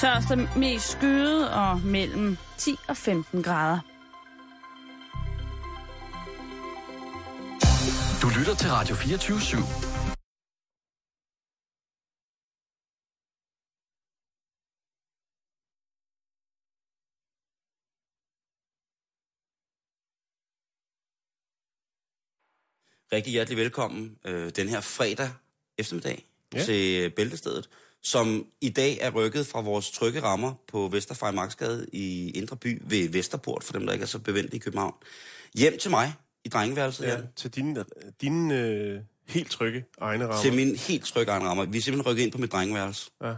Tørst og mest skyde og mellem 10 og 15 grader. Du lytter til Radio 24 /7. Rigtig hjertelig velkommen øh, den her fredag eftermiddag Ja. ja. til Bæltestedet, som i dag er rykket fra vores trygge rammer på Vesterfrej Marksgade i Indre By ved Vesterport, for dem, der ikke er så bevendt i København. Hjem til mig i drengeværelset Ja, til dine, dine øh, helt trygge egne rammer. til min helt trygge egen rammer. Vi er simpelthen rykket ind på mit drengeværelse. Ja.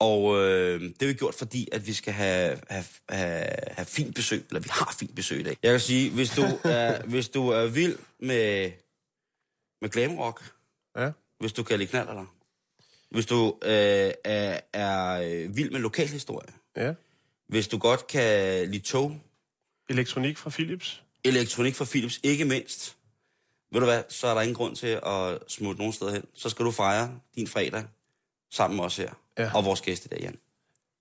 Og øh, det har vi gjort, fordi at vi skal have, have, have, have fint besøg, eller vi har fint besøg i dag. Jeg kan sige, hvis du er, hvis du er vild med, med glamrock, Ja. hvis du kan lide knaller dig, hvis du øh, er, er øh, vild med lokalhistorie, ja. hvis du godt kan lide tog, Elektronik fra Philips. elektronik fra Philips, ikke mindst, ved du hvad, så er der ingen grund til at smutte nogen steder hen. Så skal du fejre din fredag sammen med os her, Ja. ja. og vores gæst i dag, Jan.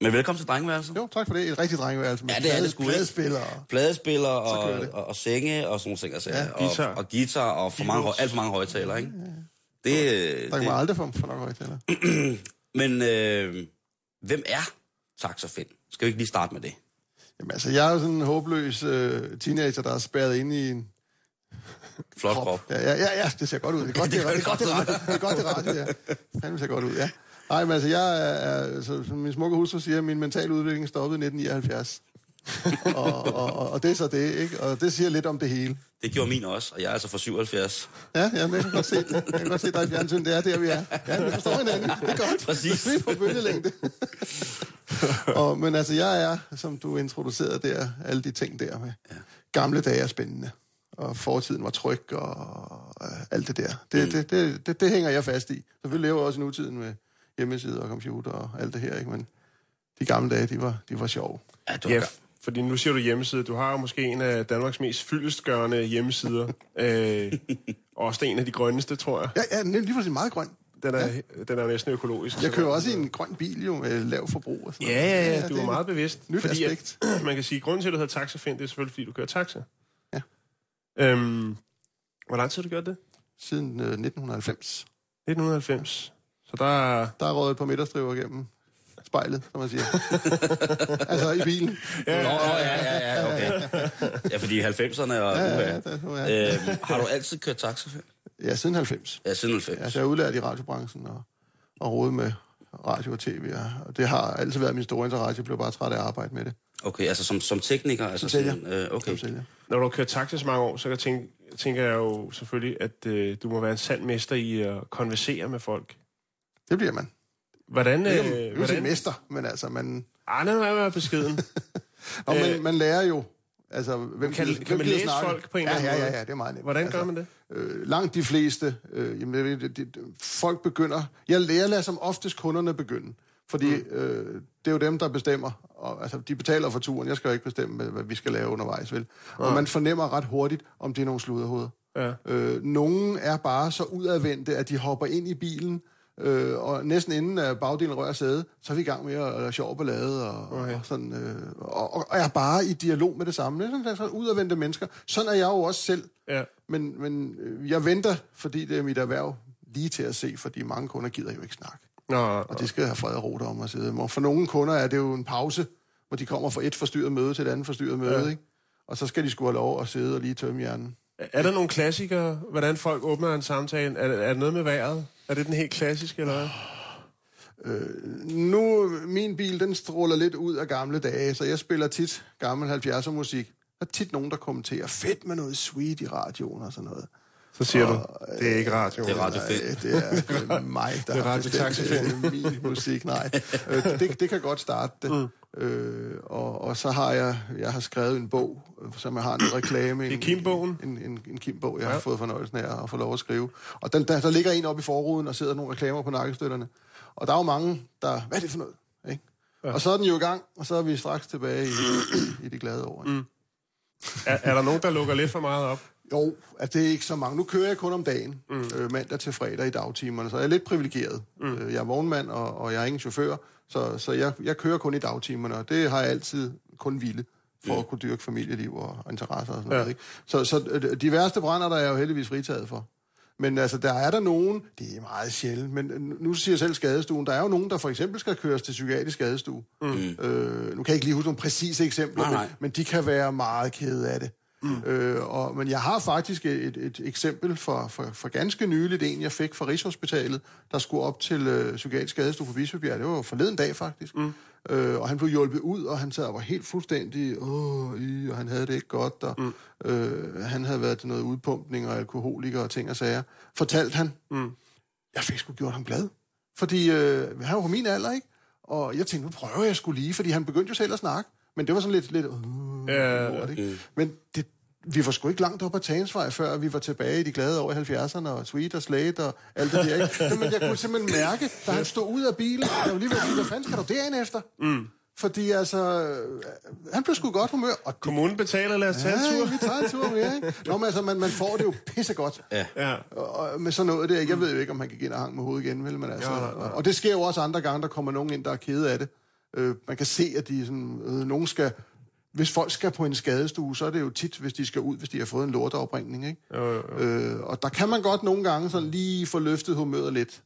Men velkommen til drengeværelset. Jo, tak for det. Et rigtigt drengeværelse med Ja, det er det sgu, pladespillere. Pladespiller kører og, det. og, og senge og sådan nogle ting. Altså, Ja, ja, og, guitar. og guitar og for mange, høj- alt for mange højtalere, ikke? Det, øh, Der kan man det, aldrig få for nok højtaler. men øh, hvem er Saxo Finn? Skal vi ikke lige starte med det? Jamen altså, jeg er jo sådan en håbløs øh, teenager, der er spærret inde i en Flot krop. Ja, ja, ja, ja, det ser godt ud. Det er godt, det, Det er, det, er godt, det, radio. det er godt, det er radio, ja. Fanden ser godt ud, ja. Nej, men altså, jeg er, er så, som min smukke hustru siger, min mentale udvikling stoppede i 1979. og, og, og, og, det er så det, ikke? Og det siger lidt om det hele. Det gjorde min også, og jeg er altså fra 77. Ja, ja, men jeg kan godt se, jeg kan godt se dig i fjernsyn. Det er der, vi er. Ja, vi forstår hinanden. Det er godt. Præcis. Vi er på bølgelængde. og, men altså, jeg er, som du introducerede der, alle de ting der med ja. gamle dage er spændende. Og fortiden var tryg og øh, alt det der. Det, mm. det, det, det, det, hænger jeg fast i. Selvfølgelig lever jeg også i nutiden med hjemmesider og computer og alt det her, ikke? Men de gamle dage, de var, de var sjove. Ja, du Ja, ja. Fordi nu siger du hjemmeside. Du har jo måske en af Danmarks mest fyldestgørende hjemmesider. øh, og også en af de grønneste, tror jeg. Ja, ja, den er lige præcis meget grøn. Den er, ja. den er næsten økologisk. Jeg kører også i en grøn bil jo med lav forbrug og sådan Ja, ja, ja. det Du er meget bevidst. nyt fordi aspekt. At, man kan sige, at grunden til, at du hedder taxafind, det er selvfølgelig, fordi du kører taxa. Ja. Øhm, hvor lang tid har du gjort det? Siden øh, 1990. 1990. Så der er... Der er røget et par midterstriver gennem spejlet, som man siger. altså i bilen. Ja, Nå, ja, ja, ja, okay. Ja, fordi 90'erne og... Ja, Ja, ja. Øhm, har du altid kørt taxa? Ja siden 90. Ja, siden 90. Altså, jeg er udlært i radiobranchen og, og rodet med radio og tv. Og det har altid været min store interesse. Jeg blev bare træt af at arbejde med det. Okay, altså som, som tekniker? Altså sælger. sådan, øh, okay. Som sælger. Når du har kørt taxa så mange år, så kan jeg tænke, tænker jeg jo selvfølgelig, at øh, du må være en sand mester i at konversere med folk. Det bliver man. Hvordan... Det er Øh, ikke hvordan mester, men altså, man, Ah, nej, nej, nej, beskeden. Nå, Øh, man, man lærer jo, altså, hvem, Kan- gider- kan hvem man læse snakke? folk på en ja, eller anden ja, måde? ja, ja, det er meget nemt. Hvordan altså, gør man det? Øh, langt de fleste, øh, jamen, ved, det, det, folk begynder... Jeg, jeg lader som oftest kunderne begynde, fordi mm. øh, det er jo dem, der bestemmer. Og, altså, de betaler for turen. Jeg skal jo ikke bestemme, hvad vi skal lave undervejs, vel? Og man fornemmer ret hurtigt, om det er nogle sluderhoveder. Ja. Øh, nogle er bare så udadvendte, at de hopper ind i bilen, øh, og næsten inden at bagdelen rører sæde, så er vi i gang med at lave sjov ballade, og, Okay. og, sådan, øh, og, og er bare i dialog med det samme. Det er sådan, sådan udadvendte mennesker. Sådan er jeg jo også selv. Ja. Men, men øh, jeg venter, fordi det er mit erhverv, lige til at se, fordi mange kunder gider jo ikke snakke. Nå, Og de skal have fred og ro der om at sidde. Og for nogle kunder er det jo en pause, hvor de kommer fra et forstyrret møde til et andet forstyrret møde, Ja. ikke? Og så skal de sgu have lov at sidde og lige tømme hjernen. Er der nogle klassikere, hvordan folk åbner en samtale? Er, er det noget med vejret? Er det den helt klassiske, eller hvad? Nu, min bil, den stråler lidt ud af gamle dage, så jeg spiller tit gammel 70'er musik. Der er tit nogen, der kommenterer, fedt med noget sweet i radioen og sådan noget. Så siger du, det er ikke radio. Det er Radio Nej, Finn. det er sgu mig, der Det er har Radio bestemt, det er min musik. Nej, øh, det, det kan godt starte det. Mm. Øh, og, og så har jeg, jeg har skrevet en bog, øh, som jeg har en reklame. Det er en- Kim-bogen? En, en, en Kim-bog, jeg ja. Har fået fornøjelsen af at få lov at skrive. Og den, der, der ligger en oppe i forruden og sidder nogle reklamer på nakkestøtterne. Og der er jo mange, der... Hvad er det for noget? Ikke? Ja. Og så er den jo i gang, og så er vi straks tilbage i, i de glade år. Ikke? Mm. Er, er der nogen, der lukker lidt for meget op? Jo, at det er ikke så mange. Nu kører jeg kun om dagen, mm. øh, mandag til fredag i dagtimerne, så jeg er lidt privilegeret. Mm. Øh, jeg er vognmand, og, og jeg er ingen chauffør, Så, så jeg, jeg kører kun i dagtimerne, og det har jeg altid kun ville for at kunne dyrke familieliv og interesser og sådan Ja. noget. Ikke? Så, så øh, de værste brænder, der er jeg jo heldigvis fritaget for. Men altså, der er der nogen, det er meget sjældent, men øh, nu siger jeg selv skadestuen, der er jo nogen, der for eksempel skal køres til psykiatrisk skadestue. Mm. Øh, nu kan jeg ikke lige huske nogle præcise eksempler, Nej, nej. Men, men de kan være meget kede af det. Mm. Øh, og, men jeg har faktisk et, et, eksempel for, for, for ganske nyligt, en jeg fik fra Rigshospitalet, der skulle op til øh, psykiatrisk skadestue på Bispebjerg. Det var forleden dag faktisk. Mm. Øh, og han blev hjulpet ud, og han sad og var helt fuldstændig, åh, i, og han havde det ikke godt, og mm. øh, han havde været til noget udpumpning og alkoholiker og ting og sager. Fortalte han, mm. jeg fik sgu gjort ham glad. Fordi øh, han var på min alder, ikke? Og jeg tænkte, nu prøver jeg skulle lige, fordi han begyndte jo selv at snakke. Men det var sådan lidt, lidt øh, Ja, lort, ikke? Men det, vi var sgu ikke langt op på Tagensvej, før vi var tilbage i de glade år i 70'erne, og Sweet og Slate og alt det der, ikke? Men jeg kunne simpelthen mærke, da han stod ud af bilen, jeg var lige ved at sige, hvad fanden skal du derind efter? Mm. Fordi altså, øh, han blev sgu godt humør, og Kommunen betaler, lad os tage en ja, tur. vi tager en tur mere, ikke? Nå, men altså, man, man får det jo pissegodt. Ja. Og, og med sådan noget der, jeg ved jo ikke, om han kan ind og hang med hovedet igen, vel? Men altså, Ja, nej, nej. Og det sker jo også andre gange, der kommer nogen ind, der er kede af det. Øh, man kan se, at de sådan, øh, nogen skal... Hvis folk skal på en skadestue, så er det jo tit, hvis de skal ud, hvis de har fået en lorteopringning, ikke? Jo, jo, jo. Øh, og der kan man godt nogle gange sådan lige få løftet humøret lidt.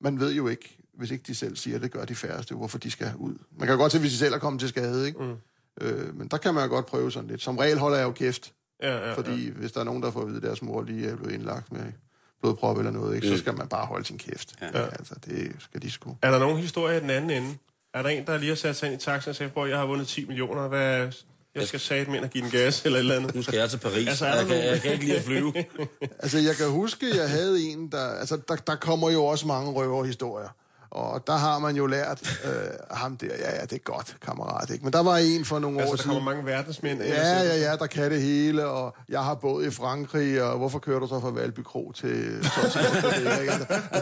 Man ved jo ikke, hvis ikke de selv siger, det gør de færreste, hvorfor de skal ud. Man kan godt se, hvis de selv er kommet til skade, ikke? Mm. Øh, men der kan man jo godt prøve sådan lidt. Som regel holder jeg jo kæft, Ja, ja, fordi hvis der er nogen, der får at vide, at deres mor lige er blevet indlagt med blodprop eller noget, ikke, så skal man bare holde sin kæft. Ja. Altså, det skal de sgu. Er der nogen historie i den anden ende? Er der en, der lige har sat sig ind i taxen og sagt, at jeg har vundet 10 millioner, hvad jeg skal sige ind og give den gas eller et eller andet? Nu skal jeg til Paris. Altså, der jeg, kan, jeg kan ikke lide at flyve. Altså, jeg kan huske, jeg havde en, der... Altså, der, der kommer jo også mange røverhistorier. Og der har man jo lært øh, ham der, ja, ja, det er godt, kammerat, ikke? Men der var en for nogle år Altså, der siden... kommer mange verdensmænd. Ja, ja, ja, der kan det hele, og jeg har båd i Frankrig, og hvorfor kører du så fra Valby Kro til... Så, altså,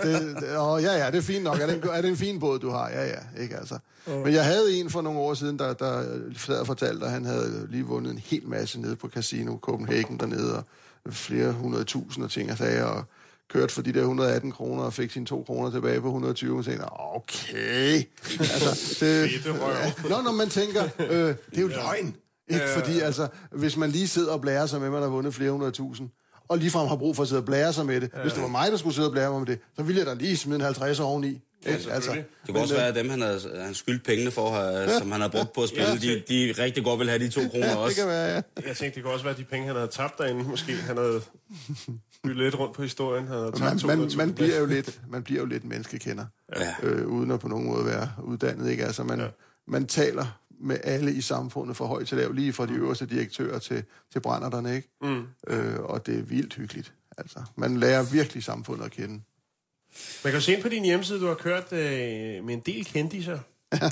det, det, og ja, ja, det er fint nok. Er det, en, er det en fin båd, du har? Ja, ja, ikke altså. Men jeg havde en for nogle år siden, der, der sad og fortalte, at han havde lige vundet en hel masse nede på Casino Copenhagen dernede, og flere hundrede tusind og ting og sager, og kørt for de der 118 kroner og fik sine 2 kroner tilbage på 120, og tænkte, okay. Altså, det, ja, Nå, når man tænker, øh, det er jo løgn. Ikke? Fordi altså, hvis man lige sidder og blærer sig med, at man har vundet flere hundrede tusind, og ligefrem har brug for at sidde og blære sig med det. Hvis det var mig, der skulle sidde og blære mig med det, så ville jeg da lige smide en 50 oveni. Ikke? altså. Det kan også være, at dem, han har, han skyldt pengene for, øh, som han har brugt på at spille, de, de rigtig godt vil have de to kroner ja, det også. kan være, ja. Jeg tænkte, det kunne også være de penge, han havde tabt derinde. Måske han havde byttet lidt rundt på historien. Havde Man, man, 200.000. man, bliver jo lidt, man bliver jo lidt menneskekender, Ja. øh, uden at på nogen måde være uddannet. Ikke? Altså, man, ja. man taler med alle i samfundet fra høj til lav, lige fra de øverste direktører til, til brænderne, ikke? Mm. Øh, og det er vildt hyggeligt. Altså, man lærer virkelig samfundet at kende. Man kan jo se ind på din hjemmeside, du har kørt øh, med en del kendiser.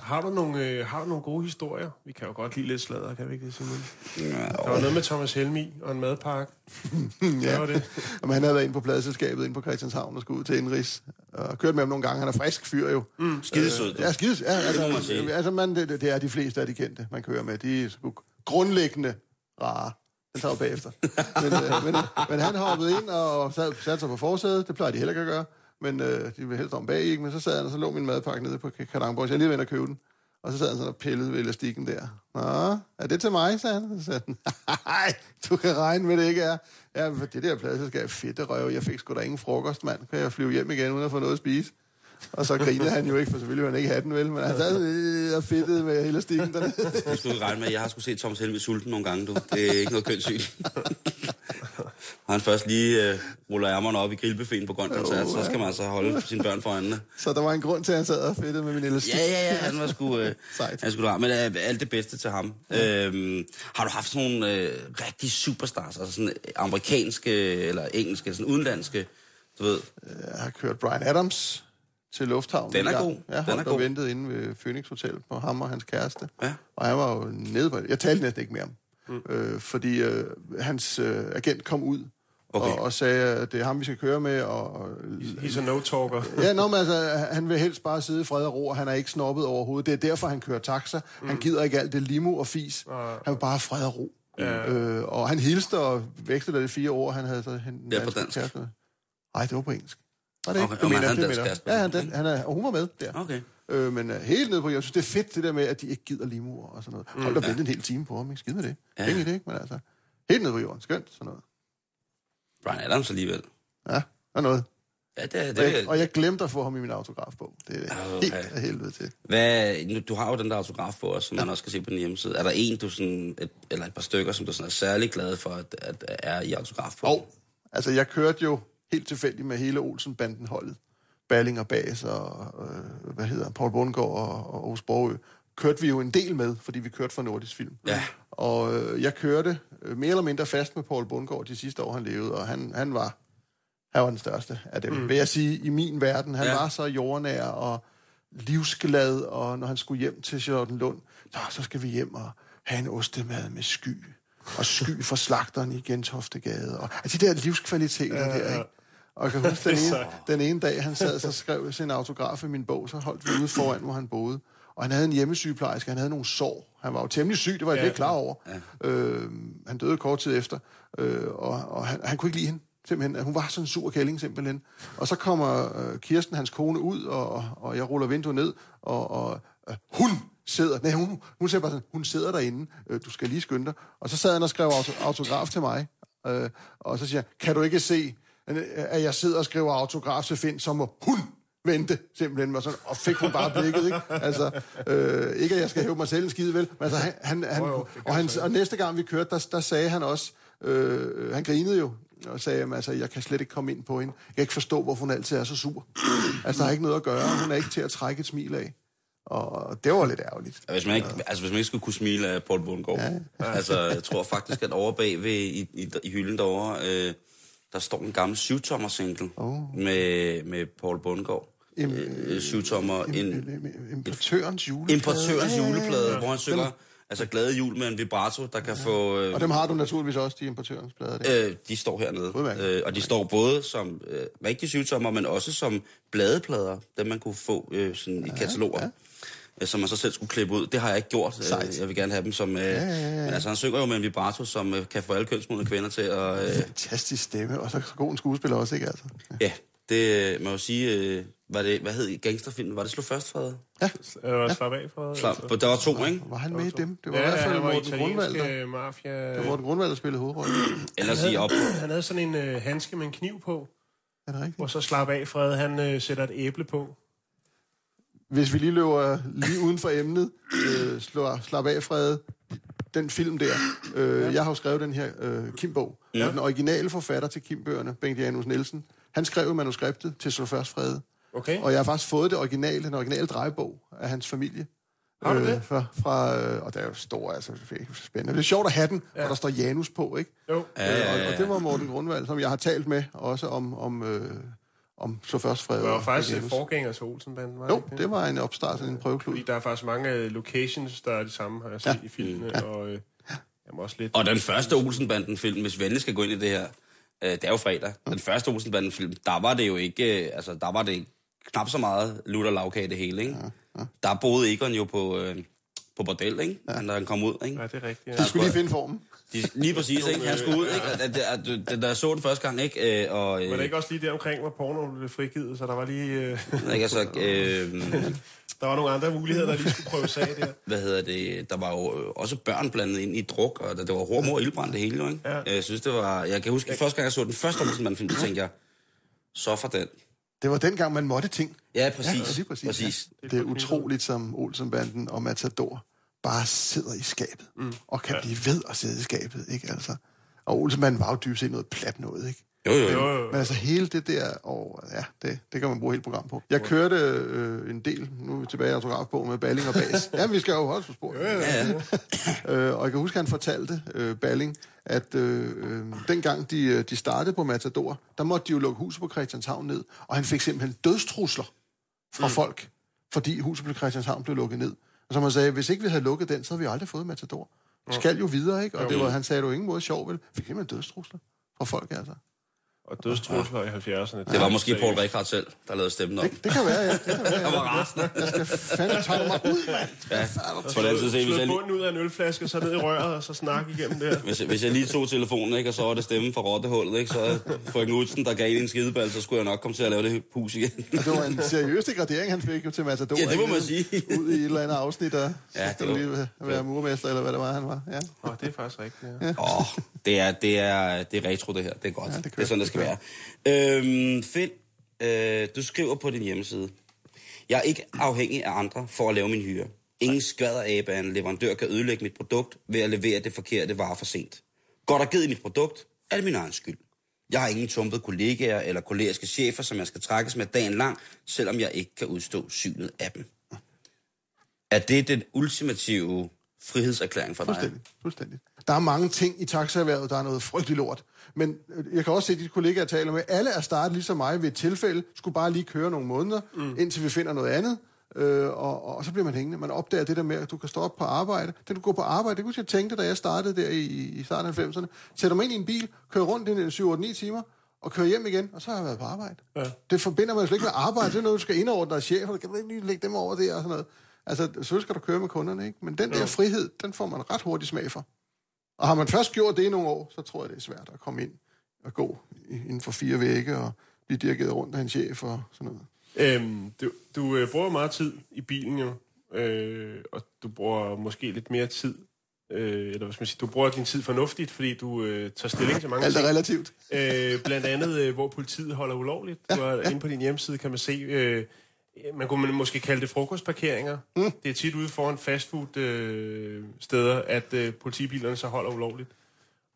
Har du, nogle, øh, har du nogle gode historier? Vi kan jo godt lide lidt sladder, kan vi ikke det, Simon? Der var noget med Thomas Helmi og en madpakke. Hvad var det? Jamen, han havde været inde på pladselskabet inde på Christianshavn og skulle ud til Indrigs. Og kørt med ham nogle gange. Han er frisk fyr jo. Mm. Skidesød, du. Ja, skides. Ja, må man altså, altså man, det, det er de fleste af de kendte, man kører med. De er sgu grundlæggende rare. Den tager jo bagefter. men, øh, men, men han hoppede ind og sad, satte sig på forsædet. Det plejer de heller ikke at gøre. Men øh, de vil helst om bag, ikke? Men så sad han, og så lå min madpakke nede på Kadangborg. Så jeg lige ved at købe den. Og så sad han sådan og pillede ved elastikken der. Nå, er det til mig, sagde han. Så sagde han, nej, du kan regne med, det ikke er. Ja, for det der pladselskab, fedte røv. Jeg fik sgu da ingen frokost, mand. Kan jeg flyve hjem igen, uden at få noget at spise? Og så grinede han jo ikke, for selvfølgelig ville han ikke have den, vel? Men han sad øh, og fedtede med elastikken dernede. Du skulle regne med, jeg har sgu set Thomas Helmi sulten nogle gange, du. Det er ikke noget kønssyn. Når han først lige øh, ruller ærmerne op i grillbuffeten på grøn koncert, så skal man altså holde sine børn for øjnene. Så der var en grund til, at han sad og fedtede med min elastik. Ja, ja, ja, han var sgu... Øh, Sejt. han skulle Men øh, alt det bedste til ham. Øhm, har du haft sådan nogle øh, rigtig superstars, altså sådan amerikanske eller engelske, sådan udenlandske, du ved? Jeg har kørt Brian Adams til lufthavnen. Den er god. Jeg Den holdt er og god. ventede inde ved Phoenix Hotel på ham og hans kæreste. Ja. Og han var jo nede på det. Jeg talte næsten ikke med ham. Mm. Øh, fordi øh, hans øh, agent kom ud Okay. og, og sagde, at det er ham, vi skal køre med. Og, og, He's a no-talker. ja, nå, men altså, han vil helst bare sidde i fred og ro, og han er ikke snobbet overhovedet. Det er derfor, han kører taxa. Mm. Han gider ikke alt det limo og fis. Han vil bare have fred og ro. Ja. Øh, og han hilste og vekslede det fire år, han havde så hen, Ja, på dansk. Nej, det var på engelsk. Var det? Okay, Det og mener han er det mener. Ja, han, den, han er, og hun var med der. Okay. Øh, men uh, helt nede på, jeg synes, det er fedt det der med, at de ikke gider limuer og sådan noget. Hold da vente en hel time på ham, ikke? Skid med det. Ja. Ingen det, ikke? Men altså, helt nede på jorden. Skønt, sådan noget. Brian Adams alligevel. Ja, og noget. Ja, det, er- Og det, jeg, og jeg glemte at få ham i min autografbog. Det er Okay. helt af helvede til. Hvad, nu, du har jo den der autograf på os, som man også kan se på din hjemmeside. Er der en, du sådan, et, eller et par stykker, som du sådan er særlig glad for, at, at er i autograf på? Og, altså, jeg kørte jo helt tilfældigt med hele Olsen-banden-holdet. Balling og Bas og, øh, hvad hedder Paul Bundgaard og, og Aarhus Borgø. Kørte vi jo en del med, fordi vi kørte for Nordisk Film. Ja. Og øh, jeg kørte øh, mere eller mindre fast med Paul Bundgaard de sidste år, han levede, og han, han var han var den største af dem. Mm. Vil jeg sige, i min verden, han Ja. var så jordnær og livsglad, og når han skulle hjem til Charlottenlund, så, så skal vi hjem og have en ostemad med sky, og sky for slagteren i Gentoftegade, og altså, de der livskvaliteter ja, der, ikke? Og jeg kan huske, den ene, den ene dag, han sad så skrev sin autograf i min bog, så holdt vi ude foran, hvor han boede. Og han havde en hjemmesygeplejerske, han havde nogle sår. Han var jo temmelig syg, det var jeg Ja. lidt klar over. Ja. Øh, han døde kort tid efter, øh, og, og han, han kunne ikke lide hende. Simpelthen. Hun var sådan en sur kælling, simpelthen. Og så kommer øh, Kirsten, hans kone, ud, og, og jeg ruller vinduet ned, og, og øh, hun sidder, nej, hun, hun siger bare sådan, hun sidder derinde, øh, du skal lige skynde dig. Og så sad han og skrev auto, autograf til mig, øh, og så siger jeg, kan du ikke se, at jeg sidder og skriver autograf til Finn, så må hun vente simpelthen, og, sådan, og fik hun bare blikket, ikke? Altså, øh, ikke at jeg skal hæve mig selv en skide, vel? Men altså, han, han, han, Jo, jo, og, han, og næste gang vi kørte, der, der sagde han også, øh, han grinede jo, og sagde, at altså, jeg kan slet ikke komme ind på hende. Jeg kan ikke forstå, hvorfor hun altid er så sur. Altså, der er ikke noget at gøre. Hun er ikke til at trække et smil af. Og det var lidt ærgerligt. Hvis man, ikke, altså, hvis man ikke skulle kunne smile af Paul Bundgaard. Ja. Altså, jeg tror faktisk, at over bagved i, i, i hylden derovre, øh, der står en gammel syvtommer single oh. med, med Paul Bundgaard. Im- Øh, syvtommer, en Importørens juleplade. importørens Ja, ja, ja. juleplade, hvor han synger altså glade jul med en vibrato, der kan få... Øh, Og dem har du naturligvis også, de importørens plader. Der. Øh, de står hernede. Udmærket. Øh, og de står både som øh, rigtige syvtommer, men også som bladeplader, dem man kunne få øh, sådan i kataloger. Ja. Som man så selv skulle klippe ud. Det har jeg ikke gjort. Øh, Sejt. jeg vil gerne have dem som... Øh, ja, ja, ja. Men altså, han synger jo med en vibrato, som øh, kan få alle kønsmodne kvinder til at... Øh, Fantastisk stemme, og så så god en skuespiller også, ikke altså? ja, det øh, må jo sige... Øh, var det, hvad hed gangsterfilmen? Var det Slå Først, Frede? Øh, slap af. Slap, der var to, ikke? Var han med i dem? Det var Ja, i hvert fald han var Morten Grundvald, der. øh, mafia... Det var Morten Grundvald, der spillede hovedrollen. Ellers i op. Han havde sådan en øh, handske med en kniv på, Er det rigtigt? og så slap af, Fred, han øh, sætter et æble på. Hvis vi lige løber lige uden for emnet, øh, slå, slap af, Frede, den film der. Øh, jeg har jo skrevet den her øh, Kim-bog. Ja. Og den originale forfatter til Kim-bøgerne, Bengt Janus Nielsen, han skrev manuskriptet til Slå Først Frede. Okay? Og jeg har faktisk fået det originale, den originale drejebog af hans familie. Har du det? Fra, fra, øh, og det er jo stor, altså spændende. Det er sjovt at have den, ja. hvor der står Janus på, ikke? Jo. Ja, Øh, og, og det var Morten Grundvald, som jeg har talt med også om, om, øh, om Slå Først Frede. Det var og faktisk Janus. forgænger til Olsenbanden, var Jo, ikke det var en opstart, sådan en prøveklud. Fordi der er faktisk mange øh, locations, der er de samme, har jeg set Ja. ja. i filmene, ja. og øh, jeg må også lidt... Og den første Olsenbanden-film, hvis vi endelig skal gå ind i det her, øh, det er jo fredag. Den første Olsenbanden-film, der var det jo ikke, øh, altså der var det knap så meget lutter lavkage det hele, ikke? Der boede Egon jo på, øh, på bordel, ikke? Ja. Når han kom ud, ikke? Ja, det er rigtigt. De Ja. skulle lige finde formen. De, lige præcis, ikke? Han skulle ud, ikke? Og det- det- det- Da jeg så den første gang, ikke? Øh, Og, Var det øh, ikke også lige der omkring, hvor porno blev frigivet, så der var lige... Øh, ikke? Altså, øh, der var nogle andre muligheder, der lige skulle prøves af der. hvad hedder det, der var jo øh, også børn blandet ind i druk, og der, det var hår, mor og ildbrand det hele, jo, ikke? Ja. Jeg synes, det var... Jeg kan huske, første gang jeg så den første Olsenbanden-film, så tænkte jeg, så for den. Det var dengang, man måtte ting. Ja, præcis. Ja, lige præcis. præcis. Ja. Det er utroligt, som Olsenbanden og Matador bare sidder i skabet. Mm. Og kan ja. blive ved at sidde i skabet, ikke altså? Og Olsenbanden var jo dybest set noget plat noget, ikke? Jo, jo, jo. Jo. Men altså hele det der, og ja, det, det kan man bruge hele program på. Jeg kørte øh, en del, nu er vi tilbage i autografbogen med Balling og Bas. ja, vi skal jo også på spor. Ja, ja. Øh, og jeg kan huske, at han fortalte, øh, Balling, at øh, øh, dengang de, øh, de startede på Matador, der måtte de jo lukke huset på Christianshavn ned, og han fik simpelthen dødstrusler fra mm. folk, fordi huset på Christianshavn blev lukket ned. Og som han sagde, hvis ikke vi havde lukket den, så havde vi aldrig fået Matador. Vi skal jo videre, ikke? Og det var, han sagde, det var ingen måde sjov, vel? Fik simpelthen dødstrusler fra folk, altså. Og dødstrusler i 70'erne. Det var måske Paul Rickard selv, der lavede stemmen om. Det, det kan være, ja. Det kan være, Han ja. var rasende. Jeg skal fandme tage mig ud, mand. Ja, på den side hvis jeg, bunden ud af en ølflaske, så ned i røret, og så snakke igennem der. hvis, jeg- hvis jeg lige tog telefonen, ikke, og så var det stemmen fra rottehullet, ikke, så frøken Udsen, der gav en skideball, så skulle jeg nok komme til at lave det hus igen. Det var en seriøs degradering, han fik jo til Matador. Ja, det må man sige. Ud i et eller andet afsnit, og Ja, ja, var- lige være murmester, eller hvad det var, han var. Ja. Åh, det er faktisk rigtigt, ja. Åh, oh, det er, det, er, det er retro, det her. Det er godt. Ja, det det er sådan, det skal være. Øhm, Finn, øh, du skriver på din hjemmeside. Jeg er ikke afhængig af andre for at lave min hyre. Ingen skvader af en leverandør kan ødelægge mit produkt ved at levere det forkerte varer for sent. Går der givet mit produkt, er det min egen skyld. Jeg har ingen tumpede kollegaer eller kollegiske chefer, som jeg skal trækkes med dagen lang, selvom jeg ikke kan udstå synet af dem. Er det den ultimative frihedserklæring for dig? Fuldstændig, fuldstændig. Der er mange ting i taxaerhvervet, der er noget frygtelig lort. Men øh, jeg kan også se, at de kollegaer, taler med, alle er startet ligesom mig ved et tilfælde, skulle bare lige køre nogle måneder, mm. indtil vi finder noget andet. Øh, og, og, så bliver man hængende. Man opdager det der med, at du kan stå op på arbejde. Det du går på arbejde, det kunne jeg tænke, da jeg startede der i, i starten af 90'erne. Sætter mig ind i en bil, kører rundt i 7-8-9 timer, og kører hjem igen, og så har jeg været på arbejde. Ja. Det forbinder man jo slet ikke med arbejde. Det er noget, du skal indordne dig chef, og kan ikke lige lægge dem over der og sådan noget. Altså, selvfølgelig skal du køre med kunderne, ikke? Men den der frihed, den får man ret hurtigt smag for. Og har man først gjort det i nogle år, så tror jeg, det er svært at komme ind og gå inden for fire vægge og blive dirigeret rundt af en chef og sådan noget. Øhm, du du øh, bruger meget tid i bilen jo, øh, og du bruger måske lidt mere tid, øh, eller hvad skal man sige, du bruger din tid fornuftigt, fordi du øh, tager stilling til mange Alt er ting. relativt. Øh, blandt andet, øh, hvor politiet holder ulovligt. Du er inde på din hjemmeside, kan man se, øh, man kunne måske kalde det frokostparkeringer. Mm. Det er tit ude foran fastfood øh, steder, at øh, politibilerne så holder ulovligt.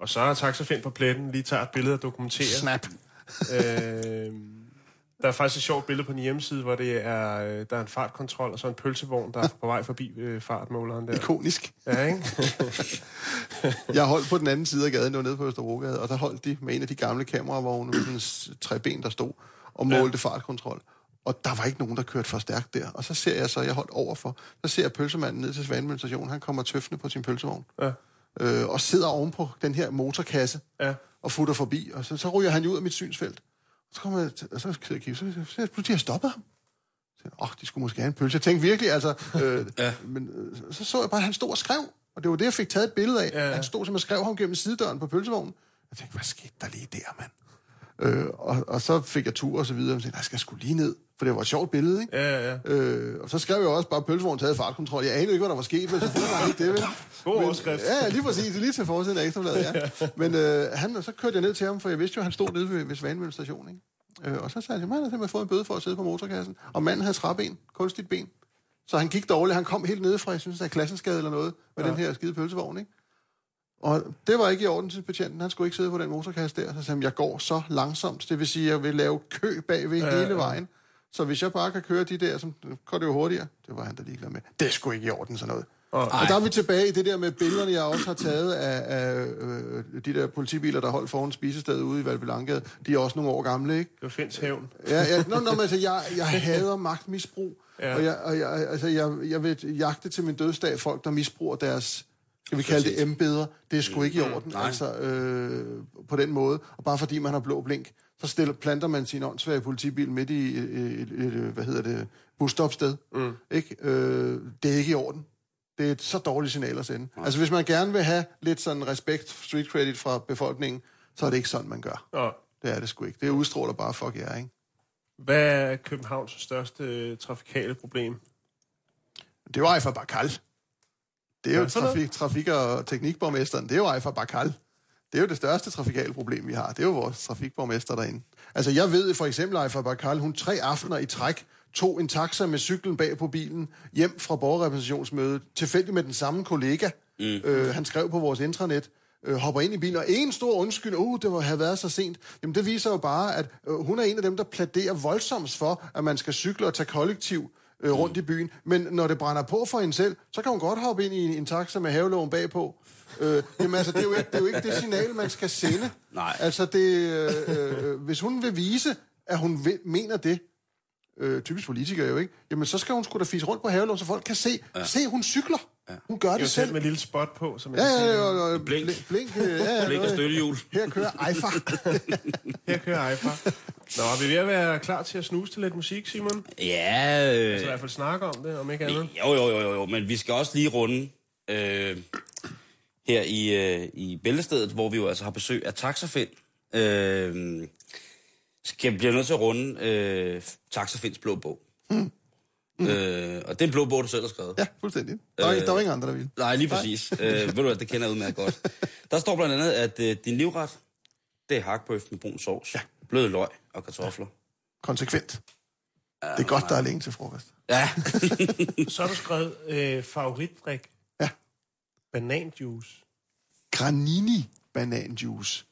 Og så er taxafind på pletten, lige tager et billede og dokumenterer. Snap. Øh, der er faktisk et sjovt billede på din hjemmeside, hvor det er, øh, der er en fartkontrol, og så en pølsevogn, der er på vej forbi øh, fartmåleren der. Ikonisk. Ja, ikke? Jeg holdt på den anden side af gaden, det var nede på Østerbrogade, og der holdt de med en af de gamle kameravogne med sådan tre ben, der stod og målte ja. fartkontrol. Og der var ikke nogen, der kørte for stærkt der. Og så ser jeg så, jeg holdt overfor, så ser jeg pølsemanden ned til Svanemølle station, han kommer tøffende på sin pølsevogn. Ja. Øh, og sidder ovenpå den her motorkasse Ja. og futter forbi, og så, så ryger han ud af mit synsfelt. Så kommer jeg, og så kigger jeg, kigger, så, så, så, pludselig har jeg stoppet ham. Jeg, åh, de skulle måske have en pølse. Jeg tænkte virkelig, altså, øh, ja. men øh, så- så jeg bare, at han stod og skrev, og det var det, jeg fik taget et billede af. Ja. Han stod som og skrev ham gennem sidedøren på pølsevognen. Jeg tænkte, hvad skete der lige der, mand? Øh, og, og så fik jeg tur og så videre, og så tænkte, jeg skal sgu lige ned, for det var et sjovt billede, ikke? Ja, ja. Øh, og så skrev jeg også bare, at pølsevognen taget fartkontrol. Jeg anede ikke, hvad der var sket, men selvfølgelig var ikke det, vel? God Men- overskrift. Ja, ja, lige præcis. Lige til forsiden af Ekstrabladet, ja. Men øh, han, så kørte jeg ned til ham, for jeg vidste jo, at han stod nede ved, ved Svanemølle station, ikke? Øh, og så sagde jeg, man har simpelthen fået en bøde for at sidde på motorkassen. Og manden havde træben, kunstigt ben. Så han gik dårligt. Han kom helt nede fra, jeg synes, der er klassensgade eller noget, med ja. den her skide pølsevogn, ikke? Og det var ikke i orden til betjenten. Han skulle ikke sidde på den motorkasse der. Så sagde han, jeg går så langsomt. Det vil sige, at jeg vil lave kø bagved ja, hele vejen. Så hvis jeg bare kan køre de der, så går det jo hurtigere. Det var han da ligeglad med. Det skulle ikke i orden, sådan noget. Og, Og der er vi tilbage i det der med billederne, jeg også har taget af, af øh, de der politibiler, der holdt foran spisestedet ude i Valbelangade. De er også nogle år gamle, ikke? det var Finds hævn. Ja, ja. Nå, nå, men altså, jeg, jeg hader magtmisbrug. Ja. Ja. Og, jeg, og jeg, altså, jeg, jeg vil jagte til min dødsdag folk, der misbruger deres, skal vi kalde det embeder. Det er sgu ikke i orden, Nej. altså, øh, på den måde. Og bare fordi man har blå blink, så stiller, planter man sin åndssvage politibil midt i et, et, et, et hvad hedder det, busstopsted. Mm. Ikke? Øh, det er ikke i orden. Det er et så dårligt signal at sende. Altså, hvis man gerne vil have lidt sådan respekt, street credit fra befolkningen, så er det ikke sådan, man gør. Og Det er det sgu ikke. Det udstråler bare fuck jer, ikke? hvad er Københavns største trafikale problem? Det er jo Ejfer Bakal. Det er jo trafik, trafik- og teknikborgmesteren. Det er jo Ejfer Bakal. Det er jo det største trafikale problem, vi har. Det er jo vores trafikborgmester derinde. Altså, jeg ved for eksempel, Ejfer Bakal, hun tre aftener i træk tog en taxa med cyklen bag på bilen hjem fra borgerrepræsentationsmødet, tilfældigt med den samme kollega. Mm. Øh, han skrev på vores intranet, øh, hopper ind i bilen, og en stor undskyld, uh, det var, havde været så sent. Jamen, det viser jo bare, at øh, hun er en af dem, der pladerer voldsomt for, at man skal cykle og tage kollektiv øh, rundt i byen. Men når det brænder på for hende selv, så kan hun godt hoppe ind i en, en taxa med havelån bagpå. Øh, jamen altså, det er, jo ikke, det er jo ikke det signal, man skal sende. Nej. Altså, det, øh, øh, hvis hun vil vise, at hun vil, mener det, øh, typisk politikere jo ikke, jamen så skal hun sgu da fise rundt på havelån, så folk kan se, ja. se hun cykler. Ja. Hun gør Det er det selv med et lille spot på, som jeg Ja, kan ja, se. ja, ja, ja, Blink. blink, blink, øh, ja, ja, Blink og støttehjul. Her kører Eiffar. Her kører iFar. Nå, er vi ved at være klar til at snuse til lidt musik, Simon? Ja, øh, Altså i hvert fald snakke om det, om ikke andet. jo, jo, jo, jo, jo, men vi skal også lige runde øh, her i, øh, i Bæltestedet, hvor vi jo altså har besøg af Taxafind. Øh, skal bliver nødt til at runde øh, Taxafinds blå bog. Mm. Øh, og det er en blå bog, du selv har skrevet. Ja, fuldstændig. Der var, øh, der var ingen andre, der ville. Nej, lige præcis. øh, ved du hvad, det kender jeg udmærket godt. Der står blandt andet, at øh, din livret, det er hakbøf med brun sovs, ja. bløde løg og kartofler. Konsekvent. Det er godt, der er længe til frokost. Ja. Så har du skrevet øh, favoritdrik. Ja. Bananjuice. Granini bananjuice.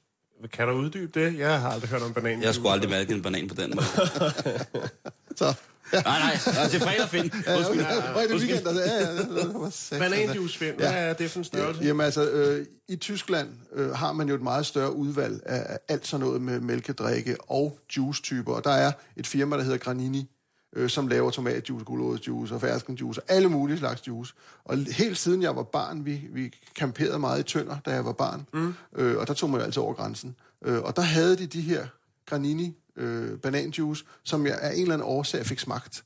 Kan du uddybe det? Jeg har aldrig hørt om bananjuice. Jeg har sgu aldrig mærket en banan på den måde. Så, ja. Nej, nej, nej det er fredag, Finn. Ja, Undskyld. okay. Hvor er det weekend? Altså, ja, ja, satan. Bananjuice, Finn. Hvad er det for en størrelse? Jamen altså, øh, i Tyskland øh, har man jo et meget større udvalg af, af alt sådan noget med mælkedrikke og juice-typer. Og der er et firma, der hedder Granini, øh, som laver tomatjuice, gulerodsjuice og ferskenjuice og alle mulige slags juice. Og helt siden jeg var barn, vi, vi camperede meget i Tønder, da jeg var barn, mm. øh, og der tog man jo altid over grænsen. Øh, og der havde de de her Granini øh, bananjuice, som jeg af en eller anden årsag fik smagt.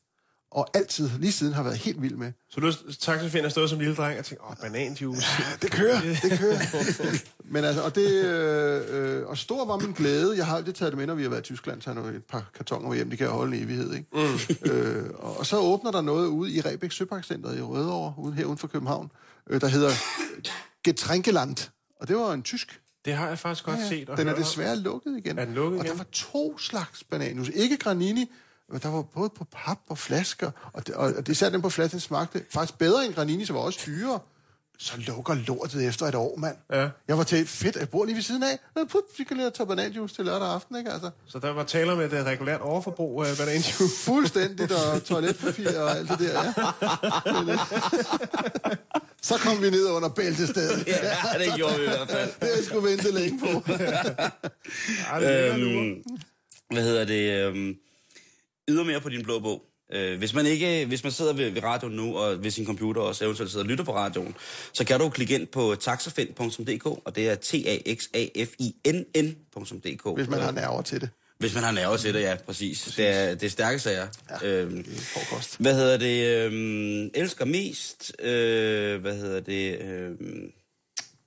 Og altid, lige siden, har været helt vild med. Så du taxafind har stået som lille dreng og tænkt, åh, bananjuice. Det kører, det kører. Men altså, og det, øh, og stor var min glæde. Jeg har aldrig taget det med, når vi har været i Tyskland, så et par kartoner hjem, de kan holde en evighed, ikke? Mm. Øh, og, og så åbner der noget ude i Rebæk Søparkcenteret i Rødovre, ude her uden for København, øh, der hedder Getränkeland. Og det var en tysk. Det har jeg faktisk godt set og Den er om. desværre lukket igen. Er den lukket og igen? der var to slags bananjuice. Ikke granini, men der var både på pap og flasker. Og det, og det især den på flasken smagte faktisk bedre end granini, som var også dyrere. Så lukker lortet efter et år, mand. Ja. Jeg var til fedt, jeg bor lige ved siden af. Men put, vi kan lige tage bananjuice til lørdag aften, ikke altså? Så der var taler med et regulært overforbrug af bananjuice. Fuldstændigt, og toiletpapir og alt det der, ja. Øh, så kom vi ned under bæltestedet. Ja, det gjorde vi i hvert fald. Det jeg skulle vente længe på. Ej, det er øhm, Øhm, hvad hedder det? Øhm, ydermere på din blå bog. Øh, hvis man ikke, hvis man sidder ved, ved radioen nu, og ved sin computer også eventuelt sidder og lytter på radioen, så kan du klikke ind på taxafind.dk, og det er t a x a f i n n.dk. Hvis man har nerver til det. Hvis man har nerver til det, ja, præcis. præcis. Det, er, det stærke sager. Ja, øhm, Det er frokost. hvad hedder det? Øhm, elsker mest? Øh, hvad hedder det? Øhm,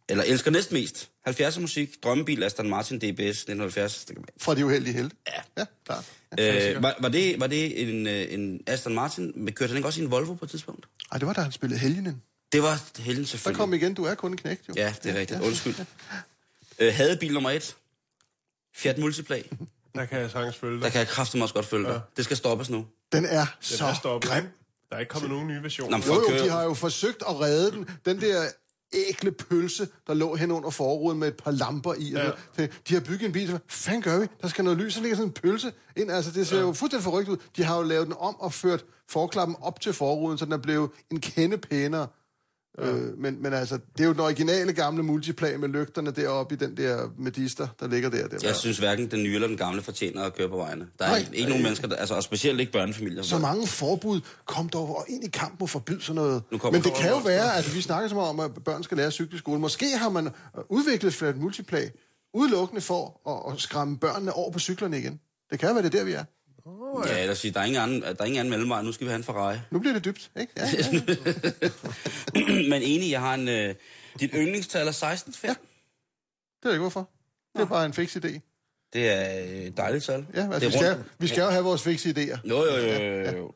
eller elsker næst mest? 70'er musik, drømmebil, Aston Martin DBS 1970. Det kan man. Fra de uheldige helte. Ja. Ja, klart. Øh, var, var, det, var det en, øh, en Aston Martin? Men Kørte han ikke også i en Volvo på et tidspunkt? Ej, det var da han spillede Helgenen. Det var helden Så selvfølgelig. kom igen, du er kun en knægt, jo. Ja, det er rigtigt. Undskyld. Øh, havde bil nummer et. Fiat Multipla. der kan jeg sagtens følge Der dig. kan jeg kraftigt også godt følge dig. Det skal stoppes nu. Den er Den så er stoppet. grim. Der er ikke kommet nogen nye versioner. Nå, Jo, jo, de har jo forsøgt at redde den. Den der ækle pølse, der lå hen under forruden med et par lamper i. Ja. Ja. De har bygget en bil, hvad fanden gør vi? Der skal noget lys, så ligger sådan en pølse ind. Altså, det ser ja. jo fuldstændig forrygt ud. De har jo lavet den om og ført forklappen op til forruden, så den er blevet en kende pænere. Ja. Øh, men, men altså, det er jo den originale gamle multiplan med lygterne deroppe i den der medister, der ligger der. der. Jeg synes hverken den nye eller den gamle fortjener at køre på vejene. Der er Nej. ikke, nogen mennesker, der, altså, og specielt ikke børnefamilier. Så mange forbud kom dog ind i kampen og forbyde sådan noget. Men det kan jo også- være, at vi snakker så meget om, at børn skal lære cykle i skole. Måske har man øh, udviklet flat multiplag udelukkende for at, at skræmme børnene over på cyklerne igen. Det kan være, det er der, vi er. Ja, eller sige, der er ingen anden, der er ingen anden mellemvej. Nu skal vi have en Ferrari. Nu bliver det dybt, ikke? Ja, ja. Men enig, jeg har en... Øh, dit yndlingstal er 16, ja. Det jeg ikke, hvorfor. Det er bare en fix idé. Det er et dejligt tal. Ja, altså, det vi, er skal, vi skal jo have vores fikse idéer. Jo, jo, jo, jo, jo.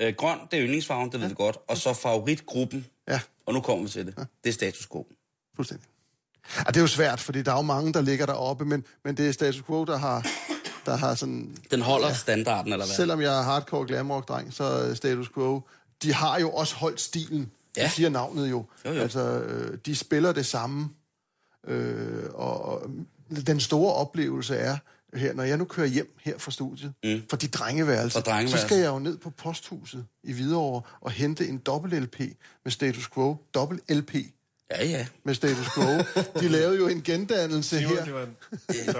Øh, grøn, det er yndlingsfarven, det ved vi godt. Og så favoritgruppen, Ja, og nu kommer vi til det. Det er status quo. fuldstændig. Ja, det er jo svært, fordi der er jo mange, der ligger deroppe, men, men det er status quo, der har, der har sådan... Den holder ja. standarden, eller hvad? Selvom jeg er hardcore glamrock-dreng, så er status quo. De har jo også holdt stilen. Ja. Det siger navnet jo. Jo, jo. Altså, øh, de spiller det samme. Øh, og, og den store oplevelse er, her, når jeg nu kører hjem her fra studiet, mm. fra de drengeværelser, Fra drengeværelser. så skal jeg jo ned på posthuset i Hvidovre og hente en dobbelt LP med status quo, dobbelt LP, Ja, ja. med Status Quo. De lavede jo en gendannelse her. det var en...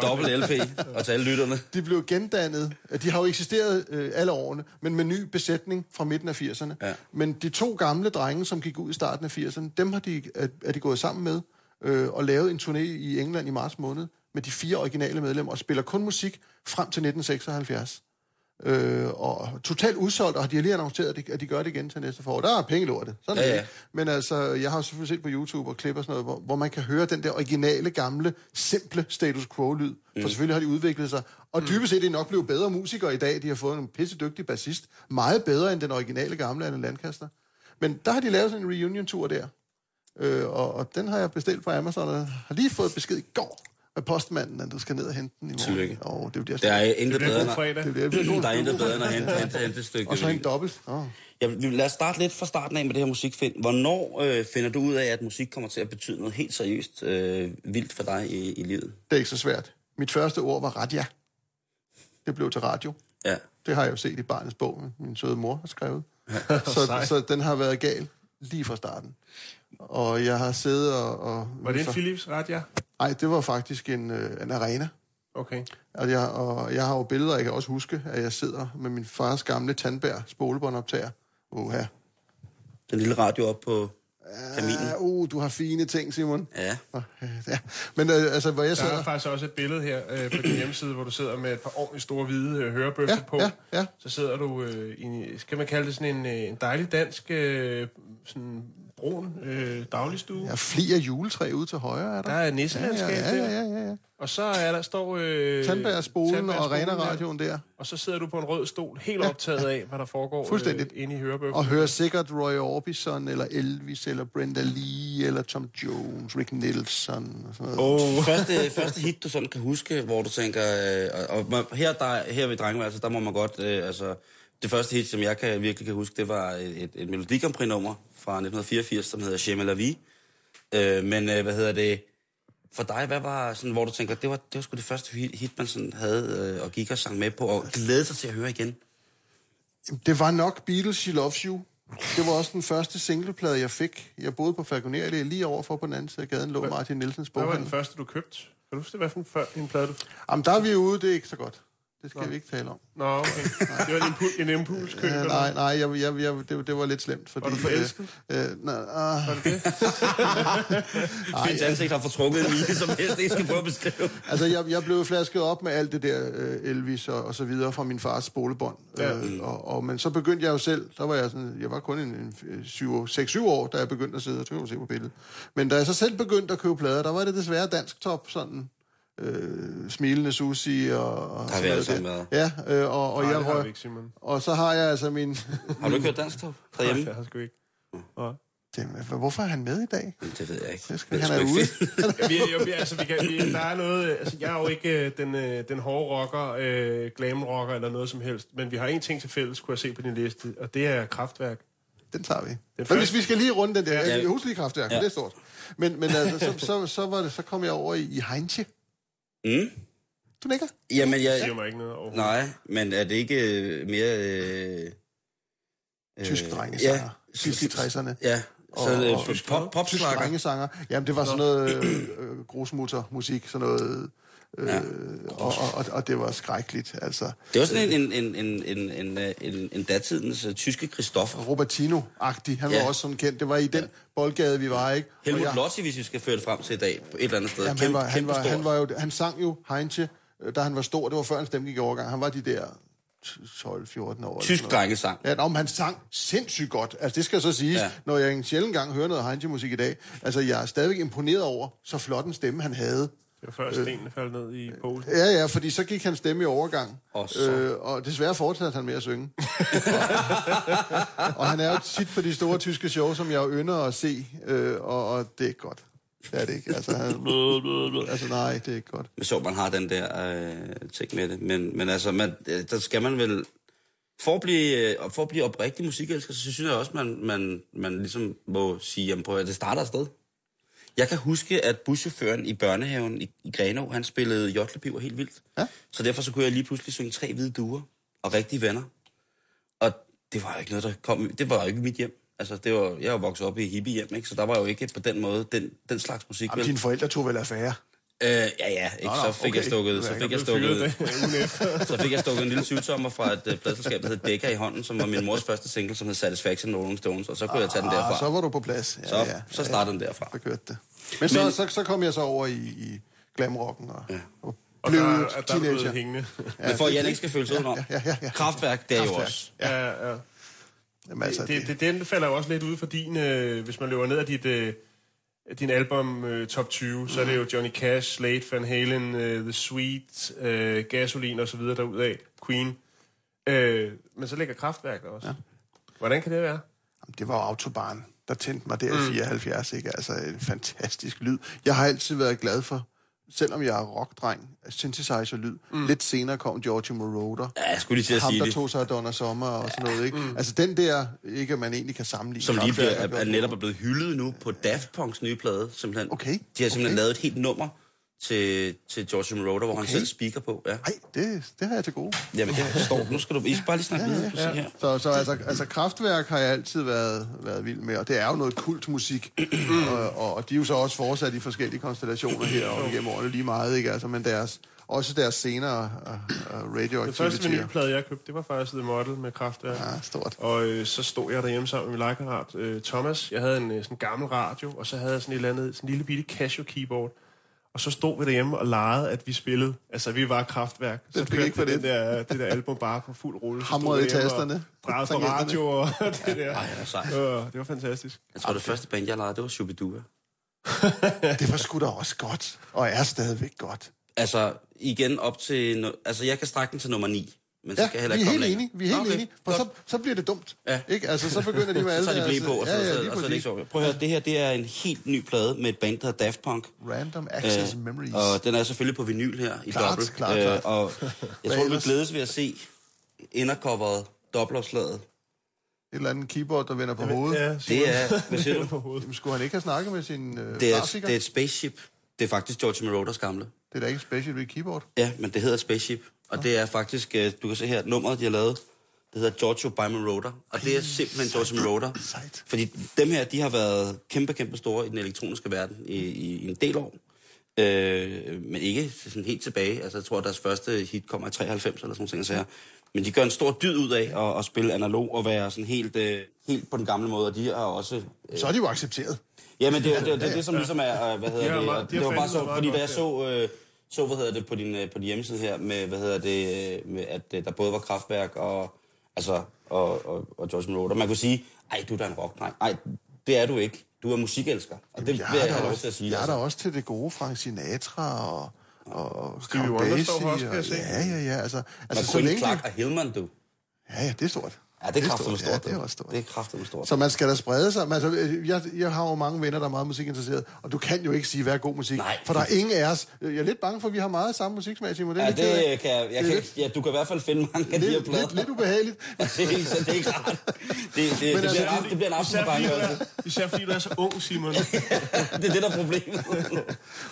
Dobbelt LP, og til alle lytterne. De blev gendannet. De har jo eksisteret øh, alle årene, men med ny besætning fra midten af 80'erne. Ja. Men de to gamle drenge, som gik ud i starten af 80'erne, dem har de, er, er de gået sammen med øh, og lavet en turné i England i marts måned med de fire originale medlemmer og spiller kun musik frem til 1976. Øh, og totalt udsolgt, og de har lige annonceret, at de, at de gør det igen til næste forår. Der er penge lortet. Sådan Ja, ja. Men altså, jeg har selvfølgelig set på YouTube og klip og sådan noget, hvor, hvor man kan høre den der originale, gamle, simple status quo-lyd. Mm. For selvfølgelig har de udviklet sig. Og dybest set er de nok blevet bedre musikere i dag. De har fået en pisse dygtig bassist. Meget bedre end den originale gamle Anne Lancaster. Men der har de lavet sådan en reunion-tur der. Øh, og, og den har jeg bestilt på Amazon, og har lige fået besked i går af postmanden, at du skal ned og hente den i morgen. Tillykke. Og det bliver Der er intet Det bedre, det det der er intet bedre end at hente, hente, hente et stykke. Og så en dobbelt. Oh. Ja, vi- lad os starte lidt fra starten af med det her musikfind. Hvornår øh, finder du ud af, at musik kommer til at betyde noget helt seriøst øh, vildt for dig i, i livet? Det er ikke så svært. Mit første ord var radja. Det blev til radio. Ja. Det har jeg jo set i barnets bog, min søde mor har skrevet. så, så den har været gal lige fra starten. Og jeg har siddet og... og Var det en Philips Radja? Nej, det var faktisk en, øh, en arena. Okay. Og jeg, og jeg har jo billeder, jeg kan også huske, at jeg sidder med min fars gamle tandbær spolebåndoptager. Uha. Den lille radio op på kaminen. Uh, uh, du har fine ting, Simon. Ja. Ja. Men øh, altså, hvor jeg Der er sidder... faktisk også et billede her øh, på din hjemmeside, hvor du sidder med et par ordentligt store hvide øh, hørebøffer Ja, på. ja, ja. Så sidder du øh, i, en- skal man kalde det sådan en, øh, en dejlig dansk øh, sådan brun øh, dagligstue. Jeg fliger juletræ ud til højre, er der? Der er nisselandskab ja, ja, der. ja, ja, ja. Og så er der står... Øh, Tandbærspolen og der. Arena-radioen der. Og så sidder du på en rød stol, helt optaget af, hvad der foregår Fuldstændigt. Øh, inde i hørebøffen. Og hører sikkert Roy Orbison, eller Elvis, eller Brenda Lee, eller Tom Jones, Rick Nelson og sådan noget. Oh. Første, første hit, du sådan kan huske, hvor du tænker... Øh, og, og her, der, her ved Drengeværelset, der må man godt... Øh, altså, det første hit, som jeg kan, virkelig kan huske, det var et, et Melodi Grand Prix-nummer fra 1984, som hedder Chez la Vie. Øh, men øh, hvad hedder det... For dig, hvad var sådan, hvor du tænker, det var, det var sgu det første hit, man sådan havde øh, og gik og sang med på, og glædede sig til at høre igen? Det var nok Beatles, She Loves You. Det var også den første singleplade, jeg fik. Jeg boede på Falconer Allé, lige overfor på den anden side af gaden, lå Martin Nielsens Hvad var den første, du købte? Kan du huske det? Hvad for en plade du... Jamen, der er vi ude, det er ikke så godt. Det skal vi ikke tale om. Nå, okay. Det var en, impu- en impulskøb. Eller nej, nej, jeg, jeg, jeg, det, det var lidt slemt. Fordi, Var du forelsket? Øh, øh, nej, ah, Fint ansigt har fortrukket en mine, som helst ikke skal prøve at beskrive. altså, jeg, jeg blev flasket op med alt det der øh, Elvis og, og så videre fra min fars spolebånd. Ja. Øh, og, og, men så begyndte jeg jo selv, der var jeg sådan, jeg var kun en, en 6-7 år, da jeg begyndte at sidde, og kan du se på billedet. Men da jeg så selv begyndte at købe plader, der var det desværre dansk top, sådan øh, smilende Susi og, og har vi alle sammen været. Ja, øh, og, og, Nej, jeg det har vi røg, ikke, Simon. og så har jeg altså min... Har du ikke hørt dansk top Nej, det har jeg sgu ikke. Jamen, hvorfor er han med i dag? Det ved jeg ikke. Det skal, Det han er ude. vi, jo, vi, altså, vi kan, vi, der er noget, altså, jeg er jo ikke øh, den, øh, den hårde rocker, øh, glam rocker eller noget som helst, men vi har en ting til fælles, kunne jeg se på din liste, og det er kraftværk. Den tager vi. Men første- hvis vi skal lige runde den der, Ja. jeg husker lige kraftværk. Ja. det er stort. Men, men altså, så, så, så, var det, så kom jeg over i, i Heinche. Mm. Du nikker? Jamen, Det jeg... siger mig ikke noget overhovedet. Nej, men er det ikke øh, mere... Øh, Tysk øh, drengesanger. Ja, Sidst i 60'erne. ja. Så Og- øh, og- pop, pop, Tysk drengesanger. Jamen, det var sådan noget øh, øh, grusmutter-musik, sådan noget... Øh, Ja. og, og, og, det var skrækkeligt, altså. Det var sådan en, en, en, en, en, øh, en, en datidens uh, tyske Christoffer. Robertino-agtig. Han var Ja. også sådan kendt. Det var i den boldgade, vi var, ikke? Helmut jeg- Lotti, hvis vi skal føre det frem til i dag, på et eller andet sted. Jamen, han, var, han, var, han, var jo, han sang jo Heinche, øh, da han var stor. Det var før hans stemme gik i overgang. Han var de der 12-14 år. Tysk drengesang. Ja, men han sang sindssygt godt. Altså, det skal så siges, ja. Ja. når jeg en sjældent gang hører noget Heinche-musik i dag. Altså, jeg er stadigvæk imponeret over, så flot en stemme han havde. Det var før stenene faldt ned i Polen. Ja, ja, fordi så gik hans stemme i overgang. Og så- Øh, og desværre fortsatte han med at synge. og han er jo tit på de store tyske shows, som jeg jo ynder at se, øh, og, og det er ikke godt. Det er det ikke. Altså, han, altså nej, det er ikke godt. Men sjovt, man har den der øh, ting med det. Men, men altså, man, øh, der skal man vel... For at blive, øh, for at blive oprigtig musikelsker, så synes jeg også, man, man, man ligesom må sige, jamen prøv at det starter et sted. Jeg kan huske, at buschaufføren i børnehaven i, i Grenå, han spillede Jotlepiver helt vildt. Ja. Så derfor så kunne jeg lige pludselig synge tre hvide duer og rigtige venner. Og det var ikke noget, der kom... Det var jo ikke mit hjem. Altså, det var, jeg var vokset op i hippie hjem, ikke? Så der var jo ikke på den måde den, den slags musik. Jamen, dine forældre tog vel affære. Øh, ja, ja, ikke? Nå, så fik okay. jeg stukket, så er fik jeg stukket, det så fik jeg stukket en lille syvtommer fra et uh, pladselskab, der hed Decca i hånden, som var min mors første single, som hed Satisfaction Rolling Stones, og så kunne jeg tage den Ah, derfra. så var du på plads. Ja, Så, ja, så startede den derfra. Så kørte det. Men så, Men- så, så kom jeg så over i, i glamrocken og, ja. og Og blev der, der er teenager. blevet hængende. Men for at Jan ikke skal føle sig udenom. ja, ja, ja, ja. Kraftværk, det er jo også. Ja, ja. Jamen, altså, det, det, den falder jo også lidt ud for din, øh, hvis man løber ned af dit, øh, din album øh, top 20, så er det jo Johnny Cash, Slade, Van Halen, øh, The Sweet, øh, Gasoline og så videre derudaf, Queen. Øh, men så ligger Kraftværk der også. Ja. Hvordan kan det være? Jamen, det var jo Autobahn, der tændte mig der i 74, ikke? Altså, en fantastisk lyd. Jeg har altid været glad for, selvom jeg er rockdreng, synthesizer-lyd. Mm. Lidt senere kom Giorgio Moroder. Ja, jeg skulle lige til at Ham, sige der det. tog sig af Donna Sommer og sådan noget, ikke? Mm. Altså, den der, ikke at man egentlig kan sammenligne. Som lige bliver, er, er netop er blevet hyldet nu på Daft Punks nye plade. Simpelthen. Okay, De har simpelthen okay. lavet et helt nummer til, til George Moroder, hvor okay. han selv speaker på. Ja. Nej, det, det har jeg til gode. Jamen, det står. Nu skal du I skal bare lige snakke videre. Ja, ja. her. Så, så altså, altså kraftværk har jeg altid været, været vild med, og det er jo noget kultmusik, og, og, og de er jo så også fortsat i forskellige konstellationer her og gennem årene lige meget, ikke? Altså, men deres, også deres senere uh, uh, Den første radioaktiviteter. vinylplade, jeg købte, det var faktisk The Model med Kraftværk. Ja, stort. Og øh, så stod jeg derhjemme sammen med min legekammerat øh, Thomas. Jeg havde en øh, sådan gammel radio, og så havde jeg sådan et eller andet, sådan en lille bitte Casio keyboard. Og så stod vi derhjemme og legede, at vi spillede. Altså, vi var kraftværk. Så fik kørte ikke for vi den det. der, det der album bare på fuld rulle. Hamrede i tasterne. Drejede på radio og det der. Ej, sejt. Øh, det var fantastisk. Jeg tror, det første band, jeg lavede, det var Shubidua. Det var sgu da også godt, og er stadigvæk godt. Altså, igen op til... Altså, jeg kan strække den til nummer 9. Men så Ja, heller vi er helt enige, vi er helt Okay, enige, for så, så bliver det dumt. Ja. Ikke? Altså, så begynder de med alle Så er de blive på, og så, ja, ja, så, lige og så er det ikke så. Prøv at høre, det her det er en helt ny plade med et band, der hedder Daft Punk. Random Access Øh, Memories. Og den er selvfølgelig på vinyl her i Klart, dobbelt. klart, klart. og jeg tror, ellers? glædes ved at se indercoveret dobbeltopslaget. Et eller andet keyboard, der vender på hovedet. Ja, Det er, hvad siger du? Jamen, skulle han ikke have snakket med sin øh, Det er, farsikker? det er et spaceship. Det er faktisk George Moroders gamle. Det er da ikke et special ved keyboard. Ja, men det hedder Spaceship. Og det er faktisk, øh, du kan se her, nummeret, de har lavet, det hedder Giorgio by Moroder. Og det er simpelthen Giorgio Moroder. Fordi dem her, de har været kæmpe, kæmpe store i den elektroniske verden i, i, i en del år. Øh, men ikke sådan helt tilbage. Altså, jeg tror, at deres første hit kommer i 93 eller sådan noget. Så her. Men de gør en stor dyd ud af at, at spille analog og være sådan helt, øh, helt på den gamle måde. Og de har også... Øh, Så er de jo accepteret. Jamen, det er det, det, det, det, som ligesom er, øh, hvad hedder De har det, og de det var bare så, fordi da jeg så, øh, så, hvad hedder det, på din, øh, på din hjemmeside her, med, hvad hedder det, øh, med, at øh, der både var kraftværk og, altså, og, og, og George Moroder. Man kunne sige, ej, du er da en rockdreng. Nej, det er du ikke. Du er musikelsker. Og det jeg vil jeg er have lov til at sige. Jeg er altså. der også til det gode Frank Sinatra og, og Stevie Wonder står også, kan jeg og, se. ja, ja, ja. Altså, altså så længe... Clark og Hillman, du. Ja, ja, det er stort. Ja, det er kraftigt stort. Ja, det er også stort. Det er kraftigt stort. Så man skal da sprede sig. Altså, øh, jeg, jeg har jo mange venner, der er meget musikinteresseret, og du kan jo ikke sige, hvad er god musik. Nej. For der er ingen af os. Jeg er lidt bange for, at vi har meget samme musiksmag, Simon. Det Ja, lidt det kan jeg, jeg Det kan, ja, du kan i hvert fald finde mange af de her lidt, plader. lidt, lidt ubehageligt. det, er, så det er ikke rart. Det, det, det, det, altså, bliver, en, aften- det bliver en aften Især fordi, du altså. er, især fordi du er så ung, Simon. Det er det, der er problemet.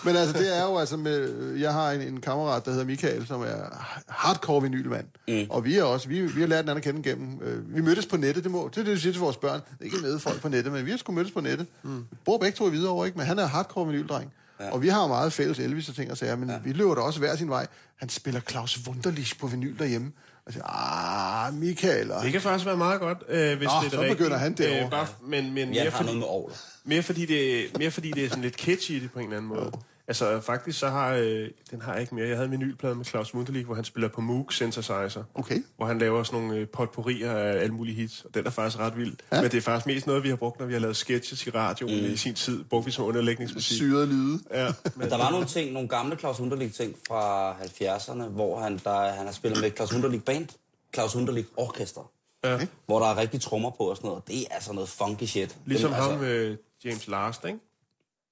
Men altså, det er jo altså med... Jeg har en, en kammerat, der hedder Michael, som er hardcore vinylmand. Mm. Og vi er også... Vi, vi har lært hinanden at kende gennem... Øh, vi mødtes på nettet, det, må, det er det, vi siger til vores børn. Det er ikke med folk på nettet, men vi har sgu mødtes på nettet. Mm. Bor begge to i Hvidovre, ikke? Men han er hardcore vinyldreng. Ja. Og vi har meget fælles Elvis og ting og sager, men ja. vi løber da også hver sin vej. Han spiller Claus Wunderlich på vinyl derhjemme. Og siger, ah, Michael... Og... Det kan faktisk være meget godt, øh, hvis Nå, det er så rigtige. begynder han derovre. Øh, bare, men, men Jeg mere, har fordi, noget med ovler. mere, fordi det, mere fordi det er sådan lidt catchy det på en eller anden måde. Altså faktisk så har, øh, den har jeg ikke mere. Jeg havde en vinylplade med Claus Munterlich, hvor han spiller på Moog Synthesizer. Okay. Hvor han laver sådan nogle øh, potpourrier af alle mulige hits. Og den er faktisk ret vild. Ja. Men det er faktisk mest noget, vi har brugt, når vi har lavet sketches i radioen mm. i sin tid. Brugte vi som underlægningsmusik. Syrede lyde. Ja, men, Der var nogle ting, nogle gamle Claus Hunderlich ting fra 70'erne, hvor han, der, han har spillet med Claus Hunderlich Band, Claus Hunderlich Orkester, ja. hvor der er rigtig trommer på og sådan noget. Det er altså noget funky shit. Ligesom Dem, altså, ham, øh, James Last, ikke?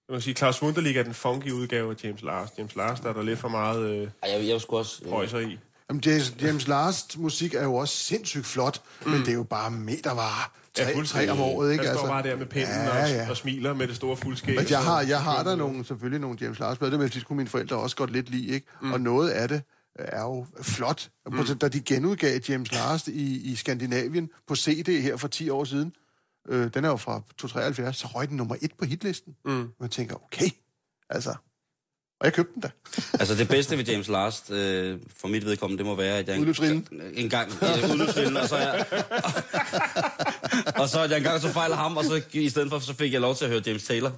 Jeg må sige, Claus Wunderlich er den funky udgave af James Last. James Last er der lidt for meget øh, Ej, jeg, jeg skulle også... Øh, prøjser i. Jamen, James, James Last musik er jo også sindssygt flot, mm. men det er jo bare metervarer. Tre, fuldstændig. tre om året, ikke? Han står bare der med pinden Ja, og, ja. og smiler med det store fuldskæg. Men jeg har, jeg har der nogle, selvfølgelig nogle James Last plader, men det kunne mine forældre også godt lidt lide, ikke? Mm. Og noget af det er jo flot. Mm. Da de genudgav James Last i, i Skandinavien på CD her for 10 år siden, Øh, den er jo fra 273, så røg den nummer et på hitlisten. Mm. Man tænker, okay, altså... Og jeg købte den da. Altså det bedste ved James Last, øh, for mit vedkommende, det må være, at jeg Udløbsrillen. en gang udløbsrillen, og så jeg, og så at jeg engang så fejler ham, og så i stedet for, så fik jeg lov til at høre James Taylor.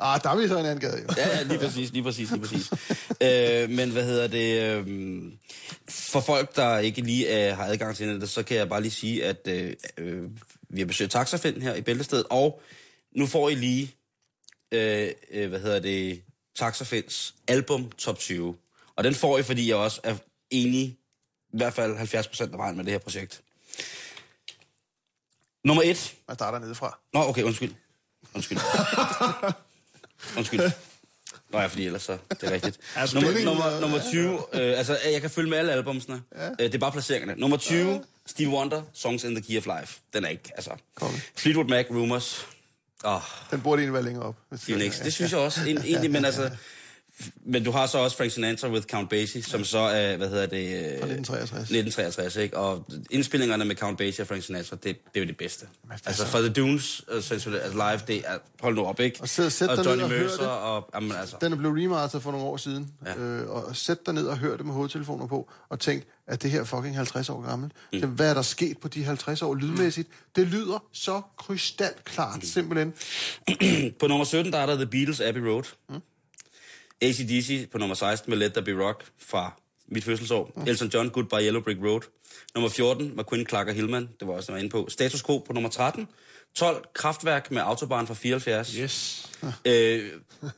Ah, der er vi så en anden gade, jo. Ja, ja, lige præcis, lige præcis, lige præcis. øh, men hvad hedder det? Øh, for folk, der ikke lige øh, har adgang til det, så kan jeg bare lige sige, at øh, øh, vi har besøgt Taxafind her i Bæltestedet, og nu får I lige, øh, øh, hvad hedder det, Taxafinds album top 20. Og den får I, fordi jeg også er enig, i hvert fald 70 procent af vejen med det her projekt. Nummer et. Man starter nedefra. Nå, okay, undskyld. Undskyld. Undskyld. Nå ja, fordi ellers så, det er rigtigt. Altså, nummer, nummer, nummer 20, øh, altså jeg kan følge med alle albumsene. Ja. Øh, det er bare placeringerne. Nummer 20, Stevie Wonder, Songs in the Key of Life. Den er ikke, altså. Konge. Fleetwood Mac, Rumors. Oh, Den burde egentlig være længere op. det, det, det synes jeg også, en- egentlig, men altså... Men du har så også Frank Sinatra with Count Basie, som så er, hvad hedder det... øh, Fra 1963. 1963, ikke? Og indspillingerne med Count Basie og Frank Sinatra, det, det er jo det bedste. er Altså så- for The Dunes, uh, live, det er... Hold nu op, ikke? Og sæt- sæt og Johnny og hør Mercer, det. og... Jamen, altså... Den er blevet remasteret for nogle år siden. Ja. Øh, og sæt dig ned og hør det med hovedtelefoner på, og tænk, at det her er fucking 50 år gammelt. Mm. Hvad er der sket på de 50 år lydmæssigt? Det lyder så krystalklart, Mm. simpelthen. På nummer 17, der er der The Beatles Abbey Road. Mm. ACDC på nummer 16 med Let There Be Rock fra mit fødselsår. Mm. Elton John, Goodbye Yellow Brick Road. Nummer 14, McQueen, Clark og Hillman. Det var også, der var inde på. Status Quo på nummer 13. 12, Kraftværk med Autobahn fra 74. Yes. Øh,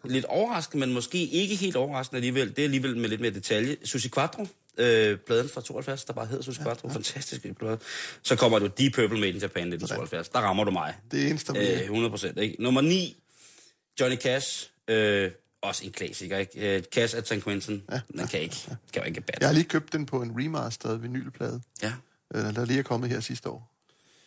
lidt overraskende, men måske ikke helt overraskende alligevel. Det er alligevel med lidt mere detalje. Susi Quattro, øh, pladen fra 72, der bare hedder Susi Quattro. Fantastisk plade. Så kommer du Deep Purple Made in Japan 1972. Der rammer du mig. Det er eneste, Øh, bliver. 100 procent, ikke? Nummer 9, Johnny Cash. Øh, også en klassiker, ikke? Øh, Cash at St. Quentin. Ja. Den kan ikke, kan jo ikke Jeg batte. har lige købt den på en remasteret vinylplade, Ja. øh, der lige er kommet her sidste år.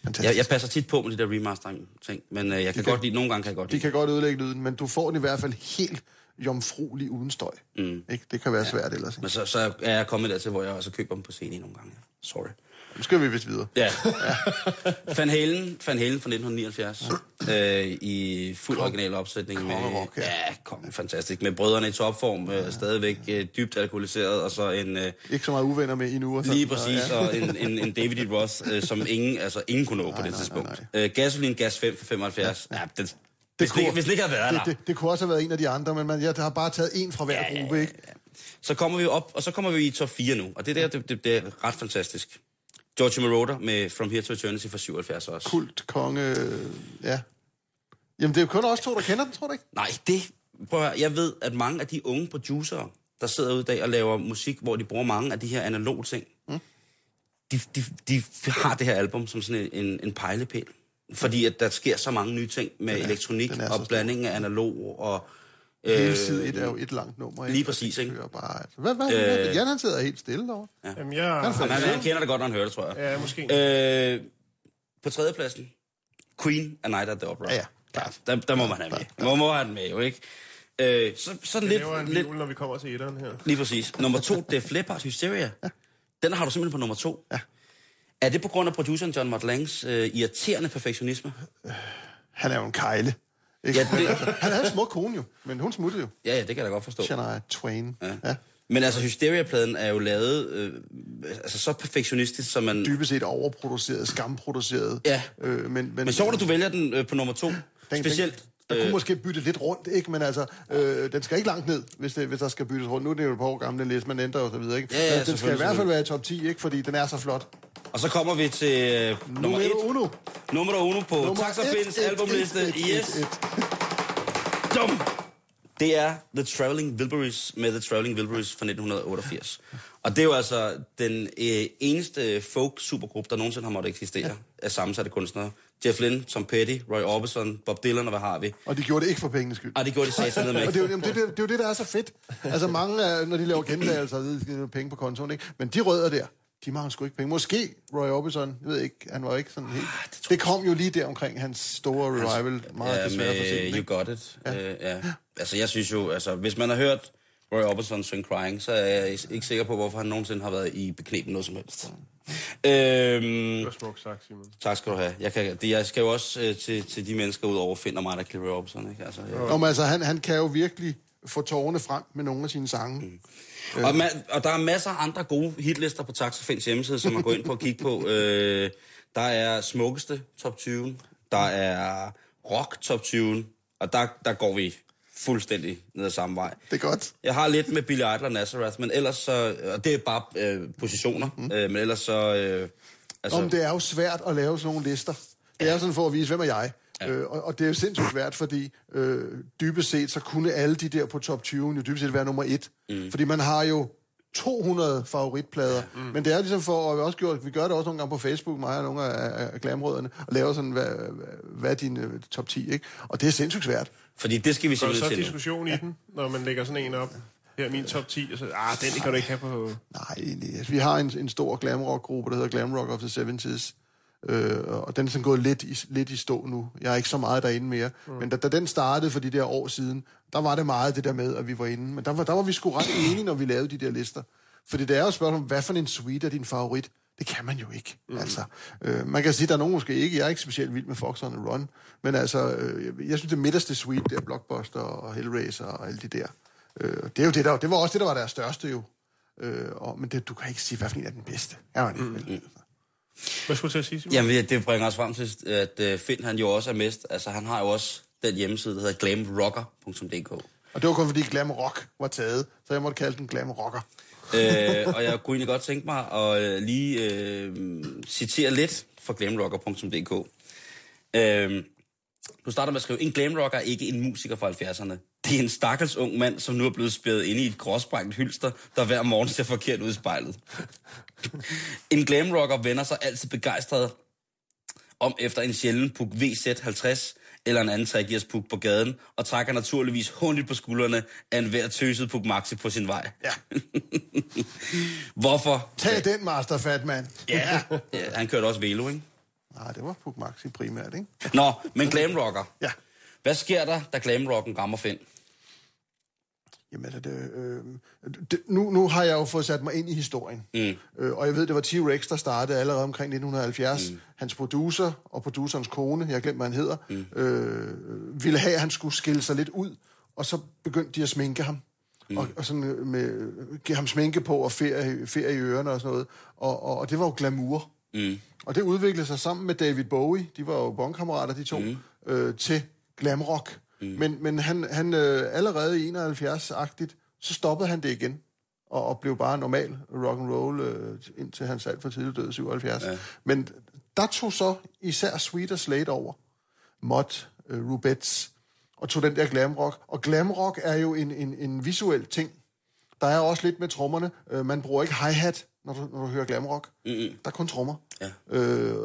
Fantastisk. Jeg, jeg passer tit på med de der remastering ting, men øh, jeg kan, kan- godt lide, nogle gange kan jeg godt De lide. kan godt ødelægge lyden, men du får den i hvert fald helt jomfruelig uden støj. Mm. Ikke? Det kan være svært ellers. Men så, så er jeg kommet dertil, hvor jeg også køber dem på CD nogle gange. Sorry. Nu skal vi vist videre. Ja. Van Halen, Van Halen fra 1979. øh, I fuld original opsætning. Med, Kongerock, ja. ja, kom, fantastisk. Med brødrene i topform, øh, stadigvæk øh, dybt alkoholiseret, og så en... Øh, Ikke så meget uvenner med endnu. Og sådan. Lige præcis, Ja. og en, en, en David E. Roth, øh, som ingen, altså, ingen kunne nå på det nej, tidspunkt. nej, Øh, gasolin Gas 5 for 75. Ja, det, Det hvis, det, ikke- kunne- hvis det ikke havde været det, det, det kunne også have været en af de andre, men man, jeg har bare taget en fra hver Ja, ja, gruppe, ikke? Så kommer vi op, og så kommer vi i top 4 nu. Og det der, det, det, det er ret fantastisk. George Moroder med From Here to Eternity fra 77 også. Kult, konge, ja. Jamen, det er jo kun os to, der kender den, tror du ikke? Nej, det... Prøv at høre, jeg ved, at mange af de unge producerer, der sidder ude i dag og laver musik, hvor de bruger mange af de her analoge ting, mm. de, de, de har det her album som sådan en, en, en pejlepæl. Fordi at der sker så mange nye ting med er- elektronik og blanding af analog og... Hele side et er jo et langt nummer, ikke? lige præcis, Og det ikke? kører Bare, altså. Hvad, hvad, hvad, Jan, han sidder helt stille derovre. Jamen, jeg... Han Han, han kender det godt, når han hører det, tror jeg. Ja, måske. Øh, på tredjepladsen, Queen A Night at the Opera. Ja, ja, klart. Der, der må man have med. Man må have den med, jo ikke? Øh, så, sådan Det lidt, en lidt, jul, når vi kommer til etteren her. Lige præcis. Nummer to, Def Leppard Hysteria. Den har du simpelthen på nummer to. Ja. Er det på grund af produceren John Mott Langs øh, irriterende perfektionisme? Han er jo en kejle. Ikke? Ja, det- Han havde en smuk kone jo, men hun smuttede jo. Ja, ja, det kan jeg da godt forstå. Shania Twain. Ja. ja. Men altså, Hysteria-pladen er jo lavet øh, altså, så perfektionistisk, som man... Dybest set overproduceret, skamproduceret. Ja. Øh, men, men, Men sjovt, at du vælger den øh, på nummer to. den, Specielt... Den, der kunne måske bytte lidt rundt, ikke? Men altså, øh, den skal ikke langt ned, hvis, det, hvis der skal byttes rundt. Nu er det jo et par år gammel, den liste, man ændrer og så videre, ikke? Ja, ja, den skal i hvert fald være i top 10, ikke? Fordi den er så flot. Og så kommer vi til øh, nummer Nummer et. uno. Nummer uno på Nummer Taxa et, albumliste. et, et, Yes. et. Dum. Det er The Traveling Wilburys med The Traveling Wilburys fra 1988. Og det er jo altså den øh, eneste folk-supergruppe, der nogensinde har måttet eksistere ja. af sammensatte kunstnere. Jeff Lynne, Tom Petty, Roy Orbison, Bob Dylan og hvad har vi? Og de gjorde det ikke for pengenes skyld. Og det gjorde de satan med. Og det er, jo, det, det, det er jo det, der er så fedt. Altså mange, når de laver gentagelser, så det penge på kontoen, ikke? Men de rødder der, de mangler sgu ikke penge. Måske Roy Orbison, jeg ved ikke, han var ikke sådan helt... det, det kom jo lige der omkring hans store revival, meget ja, desværre for sent. ikke? You Got It. Ja. Øh, ja. Altså, jeg synes jo, altså, hvis man har hørt Roy Orbison synge Crying, så er jeg ikke sikker på, hvorfor han nogensinde har været i beknep noget som helst. Øhm, Det var smukt sagt, Simon. tak skal du have. Jeg, kan, det, jeg skal jo også øh, til, til de mennesker ud over Finn og mig, der Roy Orbison, ikke? Altså, jeg, Nå, men altså, han, han kan jo virkelig få tårerne frem med nogle af sine sange. Mm. Og, ma- og der er masser af andre gode hitlister på Taxafins hjemmeside, som man går ind på og kigge på. Øh, der er smukkeste top 20, der er rock top 20, og der, der går vi fuldstændig ned ad samme vej. Det er godt. Jeg har lidt med Billy Idol og Nazareth, men ellers så, og det er bare øh, positioner, mm. øh, men ellers så, øh, altså, Om det er jo svært at lave sådan nogle lister. Det er sådan for at vise, hvem er jeg. Ja. Øh, og, og det er jo sindssygt svært, fordi øh, dybest set, så kunne alle de der på top 20 jo dybest set være nummer et. Mm. Fordi man har jo 200 favoritplader. Ja. Mm. Men det er ligesom for, og vi, også gjort, vi gør det også nogle gange på Facebook, mig og nogle af, af glamrødderne, og laver sådan, hvad, hvad er din uh, top 10, ikke? Og det er sindssygt svært. fordi det skal vi Så er der simpelthen så til nu. diskussion i den, når man lægger sådan en op. Her er min top 10, og så, ah, den kan du ikke have på... Nej, vi har en, en stor glamrock-gruppe, der hedder Glam Rock of the 70s. Øh, og den er sådan gået lidt i, lidt i stå nu. Jeg er ikke så meget derinde mere. Mm. Men da, da den startede for de der år siden, der var det meget det der med, at vi var inde. Men der var, der var vi sgu ret enige, når vi lavede de der lister. Fordi det er jo et spørgsmål, hvad for en suite er din favorit? Det kan man jo ikke. Mm. Altså, øh, man kan sige, der er nogen måske ikke. Jeg er ikke specielt vild med Fox on Run. Men altså, øh, jeg synes, det midterste suite, der Blockbuster og Hellraiser og alle de der. Øh, det, er jo det, der, det var også det, der var deres største jo. Øh, og, men det, du kan ikke sige, hvad for en er den bedste. Er man ikke, vel? Hvad skulle du til at sige, Simon? Jamen, det bringer os frem til, at øh, Finn han jo også er mest, altså han har jo også den hjemmeside, der hedder glamrocker.dk. Og det var kun fordi Glam Rock var taget, så jeg måtte kalde den Glam Rocker. øh, og jeg kunne egentlig godt tænke mig at øh, lige øh, citere lidt fra glamrocker.dk. Øh, du starter med at skrive, en glamrocker er ikke en musiker fra 70'erne. Det er en stakkels ung mand, som nu er blevet spærret inde i et gråsprængt hylster, der hver morgen ser forkert ud i spejlet. en glamrocker vender sig altid begejstret om efter en sjælden puk VZ50 eller en anden 3 puk på gaden, og trækker naturligvis hundigt på skuldrene af en hver tøset puk maxi på sin vej. Ja. Hvorfor? Tag den, Master Fat Man. Ja, ja, han kørte også Velo, ikke? Nej, det var Puk Maxi primært, ikke? Nå, men glamrocker. Ja. Hvad sker der, da glamrocken rammer Finn? Jamen, det, øh, det, nu, nu har jeg jo fået sat mig ind i historien. Mm. Øh, og jeg ved, det var T-Rex, der startede allerede omkring 1970. Mm. Hans producer og producerens kone, jeg glemt, hvad han hedder, mm. øh, ville have, at han skulle skille sig lidt ud. Og så begyndte de at sminke ham. Mm. Og, og sådan øh, med, give ham sminke på og ferie, ferie i ørerne og sådan noget. Og, og, og det var jo glamour. Mm. Og det udviklede sig sammen med David Bowie, de var jo bondkammerater, de to, mm. øh, til glamrock. Mm. Men, men han, han øh, allerede i 71-agtigt, så stoppede han det igen, og, og blev bare normal rock and roll øh, indtil hans alt for tidlig død, 77. Ja. Men der tog så især Sweet og Slate over, Mott, øh, Rubets, og tog den der glamrock. Og glamrock er jo en, en, en visuel ting. Der er også lidt med trommerne. Øh, man bruger ikke hi-hat, når du, når du hører glamrock. Mm-hmm. Der er kun trommer. Ja. Øh,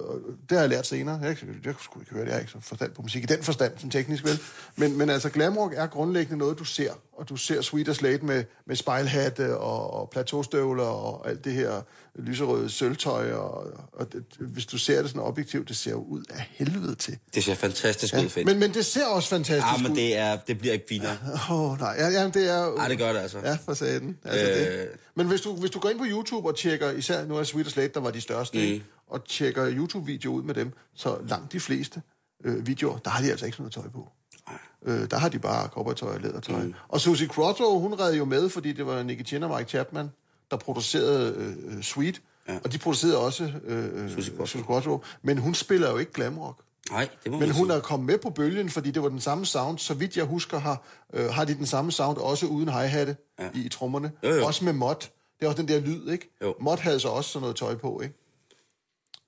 det har jeg lært senere. Jeg, jeg, jeg skulle ikke høre det. Jeg har ikke så forstand på musik i den forstand, som teknisk vel. Men, men altså, glamrock er grundlæggende noget, du ser. Og du ser Sweet Slate med, med spejlhatte og, og plateaustøvler og alt det her lyserøde sølvtøj. Og, og det, hvis du ser det sådan objektivt, det ser jo ud af helvede til. Det ser fantastisk ud, Finn. Men, men det ser også fantastisk Ja, men ud. det, er, det bliver ikke finere. Åh, oh, nej. Ja, ja, det er jo... Nej, det gør det altså. Ja, for satan. Altså Øh. det. Men hvis du, hvis du går ind på YouTube og tjekker, især nu er Sweet Slate, der var de største, mm. og tjekker YouTube-videoer ud med dem, så langt de fleste øh, videoer, der har de altså ikke sådan noget tøj på. Øh, der har de bare cowboytøj og lædertøj. Mm. Og Susie Quattro, hun redde jo med, fordi det var Nicky Chin og Mike Chapman, der producerede øh, øh, Sweet. Ja. Og de producerede også øh, Susie, Quattro. Susie Quattro. Men hun spiller jo ikke glamrock. Nej, det må Men hun sige. er kommet med på bølgen, fordi det var den samme sound. Så vidt jeg husker, har, øh, har de den samme sound, også uden hi-hatte ja. i, i trommerne. Jo, jo. Også med mod. Det er også den der lyd, ikke? Jo. Mod havde så også sådan noget tøj på, ikke?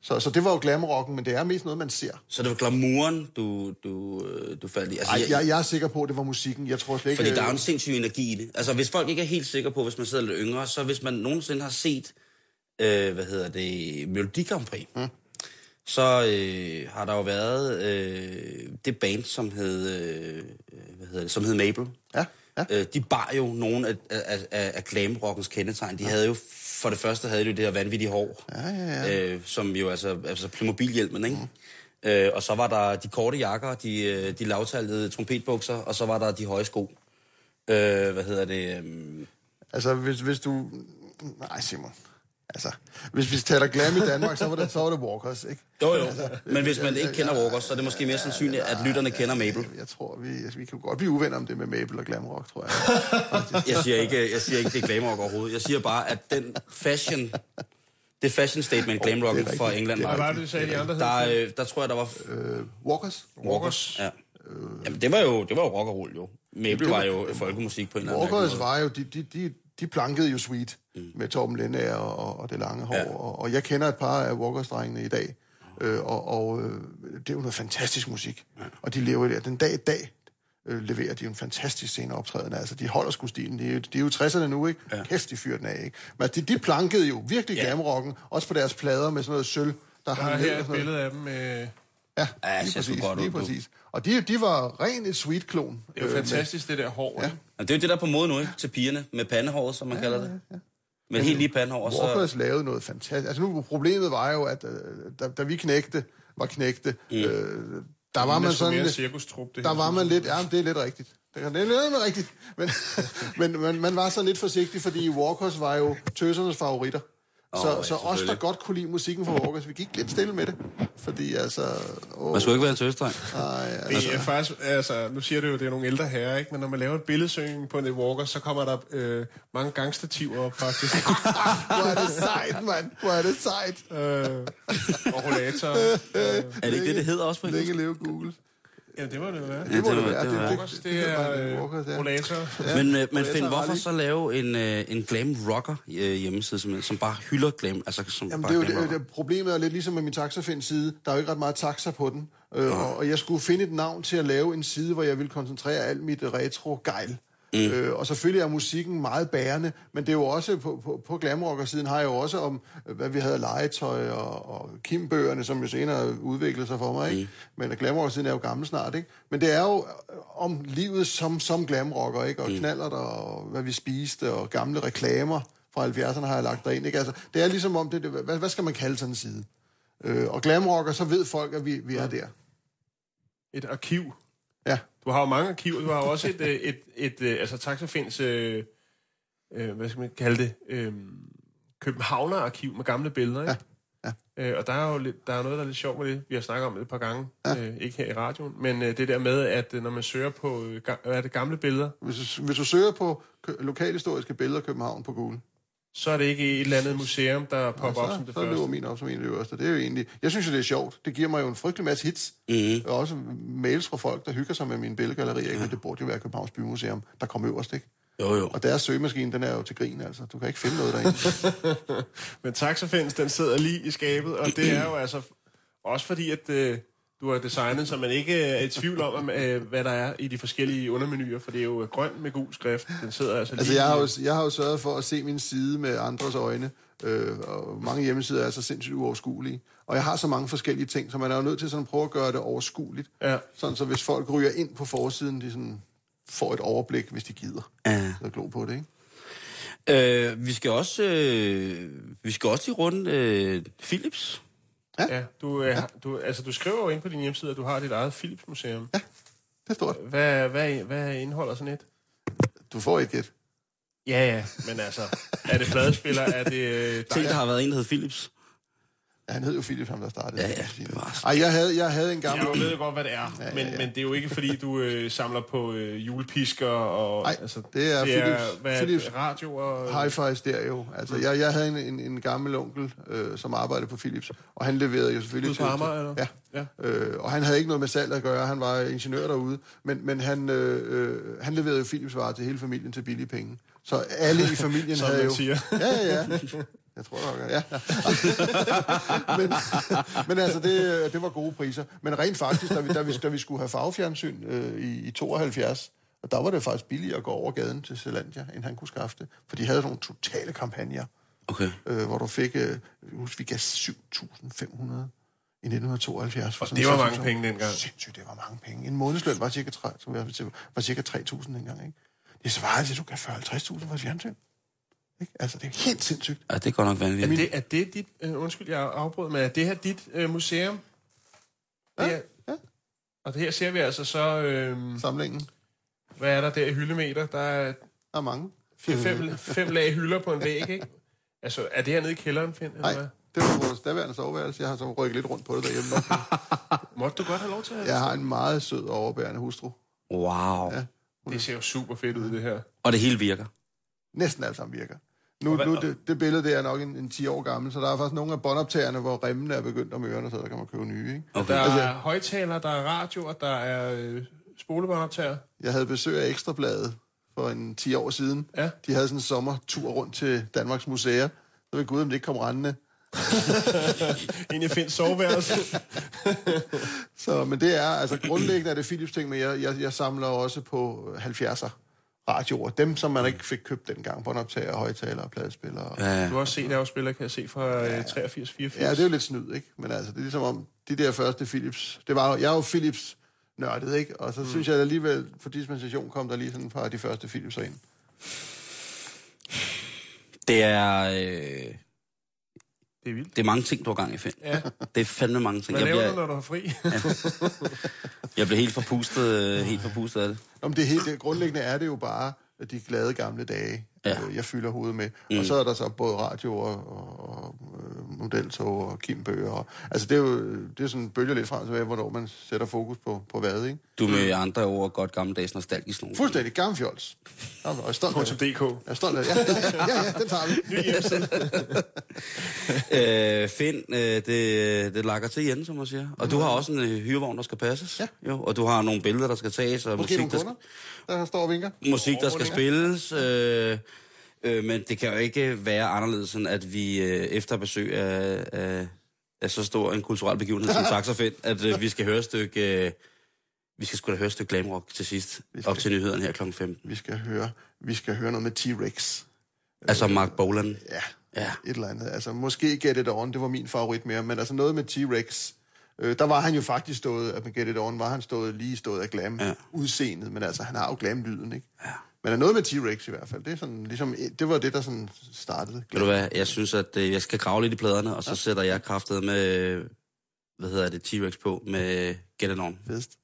Så, så det var jo glamrocken, men det er mest noget, man ser. Så det var glamouren, du, du, øh, du faldt i. Altså, Ej, jeg, jeg er sikker på, at det var musikken. Jeg tror slet ikke... Fordi der er øh, en sindssyg energi i det. Altså, hvis folk ikke er helt sikre på, hvis man sidder lidt yngre, så hvis man nogensinde har set, øh, hvad hedder det, Melodi Grand Prix, mm. så øh, har der jo været øh, det band, som hed, øh, hvad hedder det, som hed Mabel. Ja, ja. Øh, de bar jo nogle af, af, af, af glamrockens kendetegn. De ja. havde jo, for det første havde de jo det her vanvittige hår, Ja, ja, ja. Øh, som jo altså, altså Playmobil-hjelmen, ikke? Mm. Øh, og så var der de korte jakker, de, øh, de lavtallede trompetbukser, og så var der de høje sko. Øh, hvad hedder det? øhm, Altså, hvis, hvis du... Nej, Simon. Altså, hvis vi taler glam i Danmark, så var det, så var det Walkers, ikke? Jo, jo. Men hvis man ikke kender Walkers, så er det måske mere sandsynligt, at lytterne kender Mabel. Jeg tror, vi, altså, vi kan godt blive uvenner om det med Mabel og glam rock, tror jeg. Jeg siger ikke, jeg siger ikke det er glam rock overhovedet. Jeg siger bare, at den fashion, det fashion statement glam rock rigtigt. England Det er Hvad var, var det, du sagde, de andre der, øh, der tror jeg, der var Øh, Walkers? Walkers. Ja. Jamen, det var jo, det var jo rock og roll, jo. Mabel var jo folkemusik på en eller anden Walkers måde. var jo, de, de, de, de plankede jo Sweet mm. med Torben Lindager og, og det lange hår, ja. og, og jeg kender et par af Walkers-drengene i dag, øh, og, og øh, det er jo noget fantastisk musik, ja. og de lever der. Den dag i dag øh, leverer de en fantastisk scene optræden, altså de holder sgu stilen, de er, jo- de er jo 60'erne nu, ikke? Ja. Kæft, de fyrer den af, ikke? Men de, de plankede jo virkelig Ja. glamrocken, også på deres plader med sådan noget sølv, der Der hang er ned her et billede af dem med... Ja, Ja, lige præcis, godt lige du. præcis. Og de, de var ren et sweet-klon. Det er jo øh, med- fantastisk, det der hår. Ja. ikke? Og det er jo det, der er på mode nu, ikke? Til pigerne, med pandehåret, som man ja, kalder det. Ja, ja. Med helt lige pandehår, så... Walkers lavede noget fantastisk. Altså nu, problemet var jo, at øh, da, da vi knægte, var knægte, mm. øh, der var man sådan mere lidt, cirkustrup, det der var man lidt, ja, det er lidt rigtigt. Det er lidt lidt rigtigt. Men, men man, man var så lidt forsigtig, fordi Walkers var jo tøsernes favoritter. Så, oh, ja, så os, der godt kunne lide musikken fra Walkers, vi gik lidt stille med det. Fordi altså... Åh, Man skulle ikke være en tøsdreng. nej, altså, Det er faktisk, altså, nu siger du jo, det er nogle ældre herrer, ikke? Men når man laver et billedsøgning på en walker, så kommer der øh, mange gangstativer op, faktisk. hvor er det sejt, mand. Hvor er det sejt. øh, og rollator. Er det ikke det, det hedder også på Længe engelsk? leve Google. Ja, det må det være. Ja, Det må det var- være. det var- Walkers, det er øh, Walkers, ja. rollator. Men, øh, men Finn, hvorfor så lave en, øh, en glam rocker øh, hjemmeside, som, som bare hylder glam? Altså, som Jamen, bare det er jo det, rocker? det, problemet er lidt ligesom med min taxafind side. Der er jo ikke ret meget taxa på den. Øh, og, og jeg skulle finde et navn til at lave en side, hvor jeg ville koncentrere alt mit retro-gejl. Mm. Øh, og selvfølgelig er musikken meget bærende, men det er jo også, på, på, på glamrocker-siden har jeg jo også om, hvad vi havde legetøj og, og Kim-bøgerne, som jo senere udviklede sig for mig, ikke? Mm. Men glamrocker-siden er jo gammel snart, ikke? Men det er jo øh, om livet som, som glamrocker, ikke? Og mm. knaller og hvad vi spiste, og gamle reklamer fra 70'erne har jeg lagt derind, ikke? Altså, det er ligesom om, det, det, hvad, hvad skal man kalde sådan en side? Øh, og glamrocker, så ved folk, at vi, vi er der. Et arkiv. Ja. Du har jo mange arkiver. Du har jo også et, øh, et, et, et altså Taxafinds, øh, øh, hvad skal man kalde det, øh, Københavner-arkiv med gamle billeder, ikke? Ja, Øh, og der er jo lidt, der er noget, der er lidt sjovt med det. Vi har snakket om det et par gange, ja. øh, ikke her i radioen, men øh, det der med, at øh, når man søger på, øh, ga- hvad er det, gamle billeder, Hvis du, hvis du søger på kø- lokalhistoriske billeder af København på Google, så er det ikke et eller andet museum, der popper op så, som det så løber første. min op som en af de øverste. Det er jo egentlig... Jeg synes jo, det er sjovt. Det giver mig jo en frygtelig masse hits. Mhm. Og også mails fra folk, der hygger sig med mine billedgallerier. Ikke? Men det burde jo være Københavns Bymuseum, der kommer øverst, ikke? Jo, jo. Og deres søgemaskine, den er jo til grin, altså. Du kan ikke finde noget derinde. Men Taxafinds, den sidder lige i skabet, og det er jo altså også fordi, at øh, du har designet, så man ikke øh, er i tvivl om, øh, hvad der er i de forskellige undermenuer, for det er jo grøn med gul skrift. Den sidder altså lige... Altså, jeg har, jo, jeg har jo sørget for at se min side med andres øjne, øh, og mange hjemmesider er så sindssygt uoverskuelige. Og jeg har så mange forskellige ting, så man er jo nødt til sådan at prøve at gøre det overskueligt. Ja. Sådan, så hvis folk ryger ind på forsiden, de sådan får et overblik, hvis de gider. Ja. Så glo på det, ikke? Øh, vi skal også, øh, vi skal også lige runde øh, Philips. Ja, du, øh, du, altså, du skriver jo ind på din hjemmeside, at du har dit eget Philips Museum. Det er stort. Hvad, hvad, hvad indeholder sådan et? Du får ikke et. Ja, ja, men altså, er det pladespiller, er det... Øh, Tænk, der har været en, der hed Philips. Han hed jo Philip, ham der startede. Ja, ja, det var Ej, jeg havde, jeg havde en Jeg gammel... ved jo godt, hvad det er, ja, men, ja, ja. men det er jo ikke, fordi du øh, samler på øh, julepisker og... Nej, altså, det er det er, Philips- hvad, Philips radio og... Hi-Fi stereo. Altså, jeg, jeg havde en, en, en gammel onkel, øh, som arbejdede på Philips, og han leverede jo selvfølgelig Ude på Amager, eller? Ja. Ja. Øh, og han havde ikke noget med salg at gøre, han var ingeniør derude, men, men han, øh, øh, han leverede jo Philips varer til hele familien til billige penge. Så alle i familien havde jo... siger. Ja, ja, ja. Jeg tror nok, ja. men, men altså, det, det var gode priser. Men rent faktisk, da vi, da vi, da vi skulle have farvefjernsyn øh, i, i 72, og der var det faktisk billigere at gå over gaden til Zelandia, end han kunne skaffe det. For de havde nogle totale kampagner, Okay. øh, hvor du fik, øh, husker, vi gav 7.500 i 1972. For Og det var mange session. penge dengang. Sindssygt, det var mange penge. En månedsløn var cirka, 3, som jeg vil sige, var cirka 3.000 dengang, ikke? Det svarede til, at du gav 40-50.000 for et fjernsyn. Ikke? Altså, det er helt sindssygt. Ja, det er godt nok Er vanvittigt. det, er det dit... Øh, undskyld, jeg afbrød, men er det her dit øh, museum? Ja, Det er, ja. Og det her ser vi altså så... Øh, Samlingen. Hvad er der der i hyldemeter? Der er Der er mange. fire, fem, fem lag hylder på en væg, ikke? Altså, er det hernede i kælderen, Finn? Eller Nej, hvad? det var vores daværende soveværelse. Jeg har så rykket lidt rundt på det derhjemme. Måtte du godt have lov til at Jeg har en meget sød og overbærende hustru. Wow. Ja. Det ser jo super fedt ud, det her. Og det hele virker. Næsten alt sammen virker. Nu, hvad- nu det, det billede det er nok en, en 10 år gammel, så der er faktisk nogle af båndoptagerne, hvor remmene er begyndt om ørerne, så der kan man købe nye. Ikke? Okay. Der Altså- er højtalere, der er radioer, der er øh, spolebåndoptager. Jeg havde besøg af Ekstrabladet for en 10 år siden. Ja. De havde sådan en sommertur rundt til Danmarks Museer. Så ved Gud, om det ikke kom rendende. Ind i Finns soveværelse. Så, men det er, altså grundlæggende er det Philips ting, men jeg, jeg, jeg samler også på 70'er radioer. Dem, som man ikke fik købt dengang. Båndoptager, højtalere, pladespillere. Ja. Ja, Du har også set afspiller, kan jeg se, fra øh, 83, 84. ja, det er jo lidt snyd, ikke? Men altså, det er ligesom om, de der første Philips... Det var, jeg er jo Philips nørdet, ikke? Og så mm. synes jeg at alligevel, for dispensation kom der lige sådan af de første Philipser ind. det er... Øh, Det er vildt. det er mange ting, du har gang i, Finn. Ja. Det er fandme mange ting. Hvad Jeg laver du, bliver, når du har fri? jeg bliver helt forpustet, øh, helt forpustet af det. Om det helt det, grundlæggende er det jo bare de glade gamle dage, Ja. ja. øh, jeg fylder hovedet med. Mm. Og så er der så både radio og, og, og modeltog og kimbøger. Og, altså det er jo det er sådan bølger lidt frem til, hvornår man sætter fokus på, på hvad, ikke? Du med andre ord godt gammeldags nostalgisk nogen. Fuldstændig gammelfjols. Og jeg stolt af det. .dk. Jeg er stolt af det. Ja, ja, ja, ja, den tager vi. Ny hjemmeside. Øh, Finn, øh, det, det lakker til igen, som man siger. Og du har også en øh, hyrevogn, der skal passes. Ja. Jo, og du har nogle billeder, der skal tages, og Måske musik, nogle der, kunder, der står og vinker. musik, der skal spilles. Øh, øh, men det kan jo ikke være anderledes, end at vi øh, efter besøg af, af, af så stor en kulturel begivenhed som Taxafind, at øh, vi skal høre et stykke... Øh, vi skal sgu da høre et stykke glamrock til sidst, Vi skal. op til nyhederne her kl. 15. Vi skal høre, vi skal høre noget med T-Rex. Altså Mark Bolan. Ja, Ja. et eller andet. Altså, måske Get It On, det var min favorit mere, men altså noget med T-Rex. Øh, der var han jo faktisk stået, at med Get It On var han stået lige stået af glam ja. udseendet, men altså, han har jo glam-lyden, ikke? Ja. Men er noget med T-Rex i hvert fald. Det, er sådan, ligesom, det var det, der sådan startede. Ved du hvad, jeg synes, at øh, jeg skal grave lidt i pladerne, og så sætter jeg kraftet med, hvad hedder det, T-Rex på med Get It On. Fedest.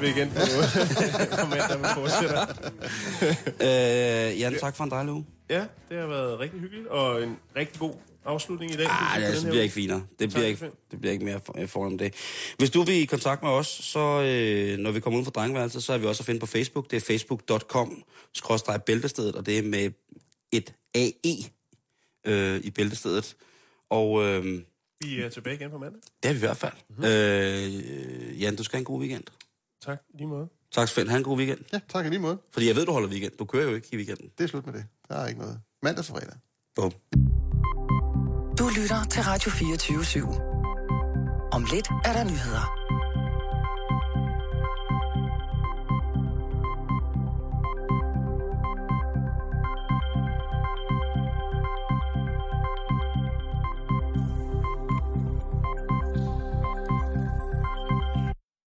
Ses vi igen på, mandag med fortsætter. Øh, Jan, tak for en dejlig uge. Ja, det har været rigtig hyggeligt, og en rigtig god afslutning i dag. Ah, det, den det bliver ikke finere. Det bliver ikke, det bliver ikke mere for, øh, foran det. Hvis du vil i kontakt med os, så øh, når vi kommer ud fra drengeværelset, så er vi også at finde på Facebook. Det er facebook.com bæltestedet, og det er med et AE øh, i bæltestedet. Og øh, Vi er tilbage igen på mandag. det er vi i hvert fald. Mm-hmm. Øh, Jan, du skal have en god weekend. Tak, lige måde. Tak, Svend. Ha' en god weekend. Ja, tak i lige måde. Fordi jeg ved, du holder weekend. Du kører jo ikke i weekenden. Det er slut med det. Der er ikke noget. Mandag til fredag. Bum. Du lytter til Radio 24 /7. Om lidt er der nyheder.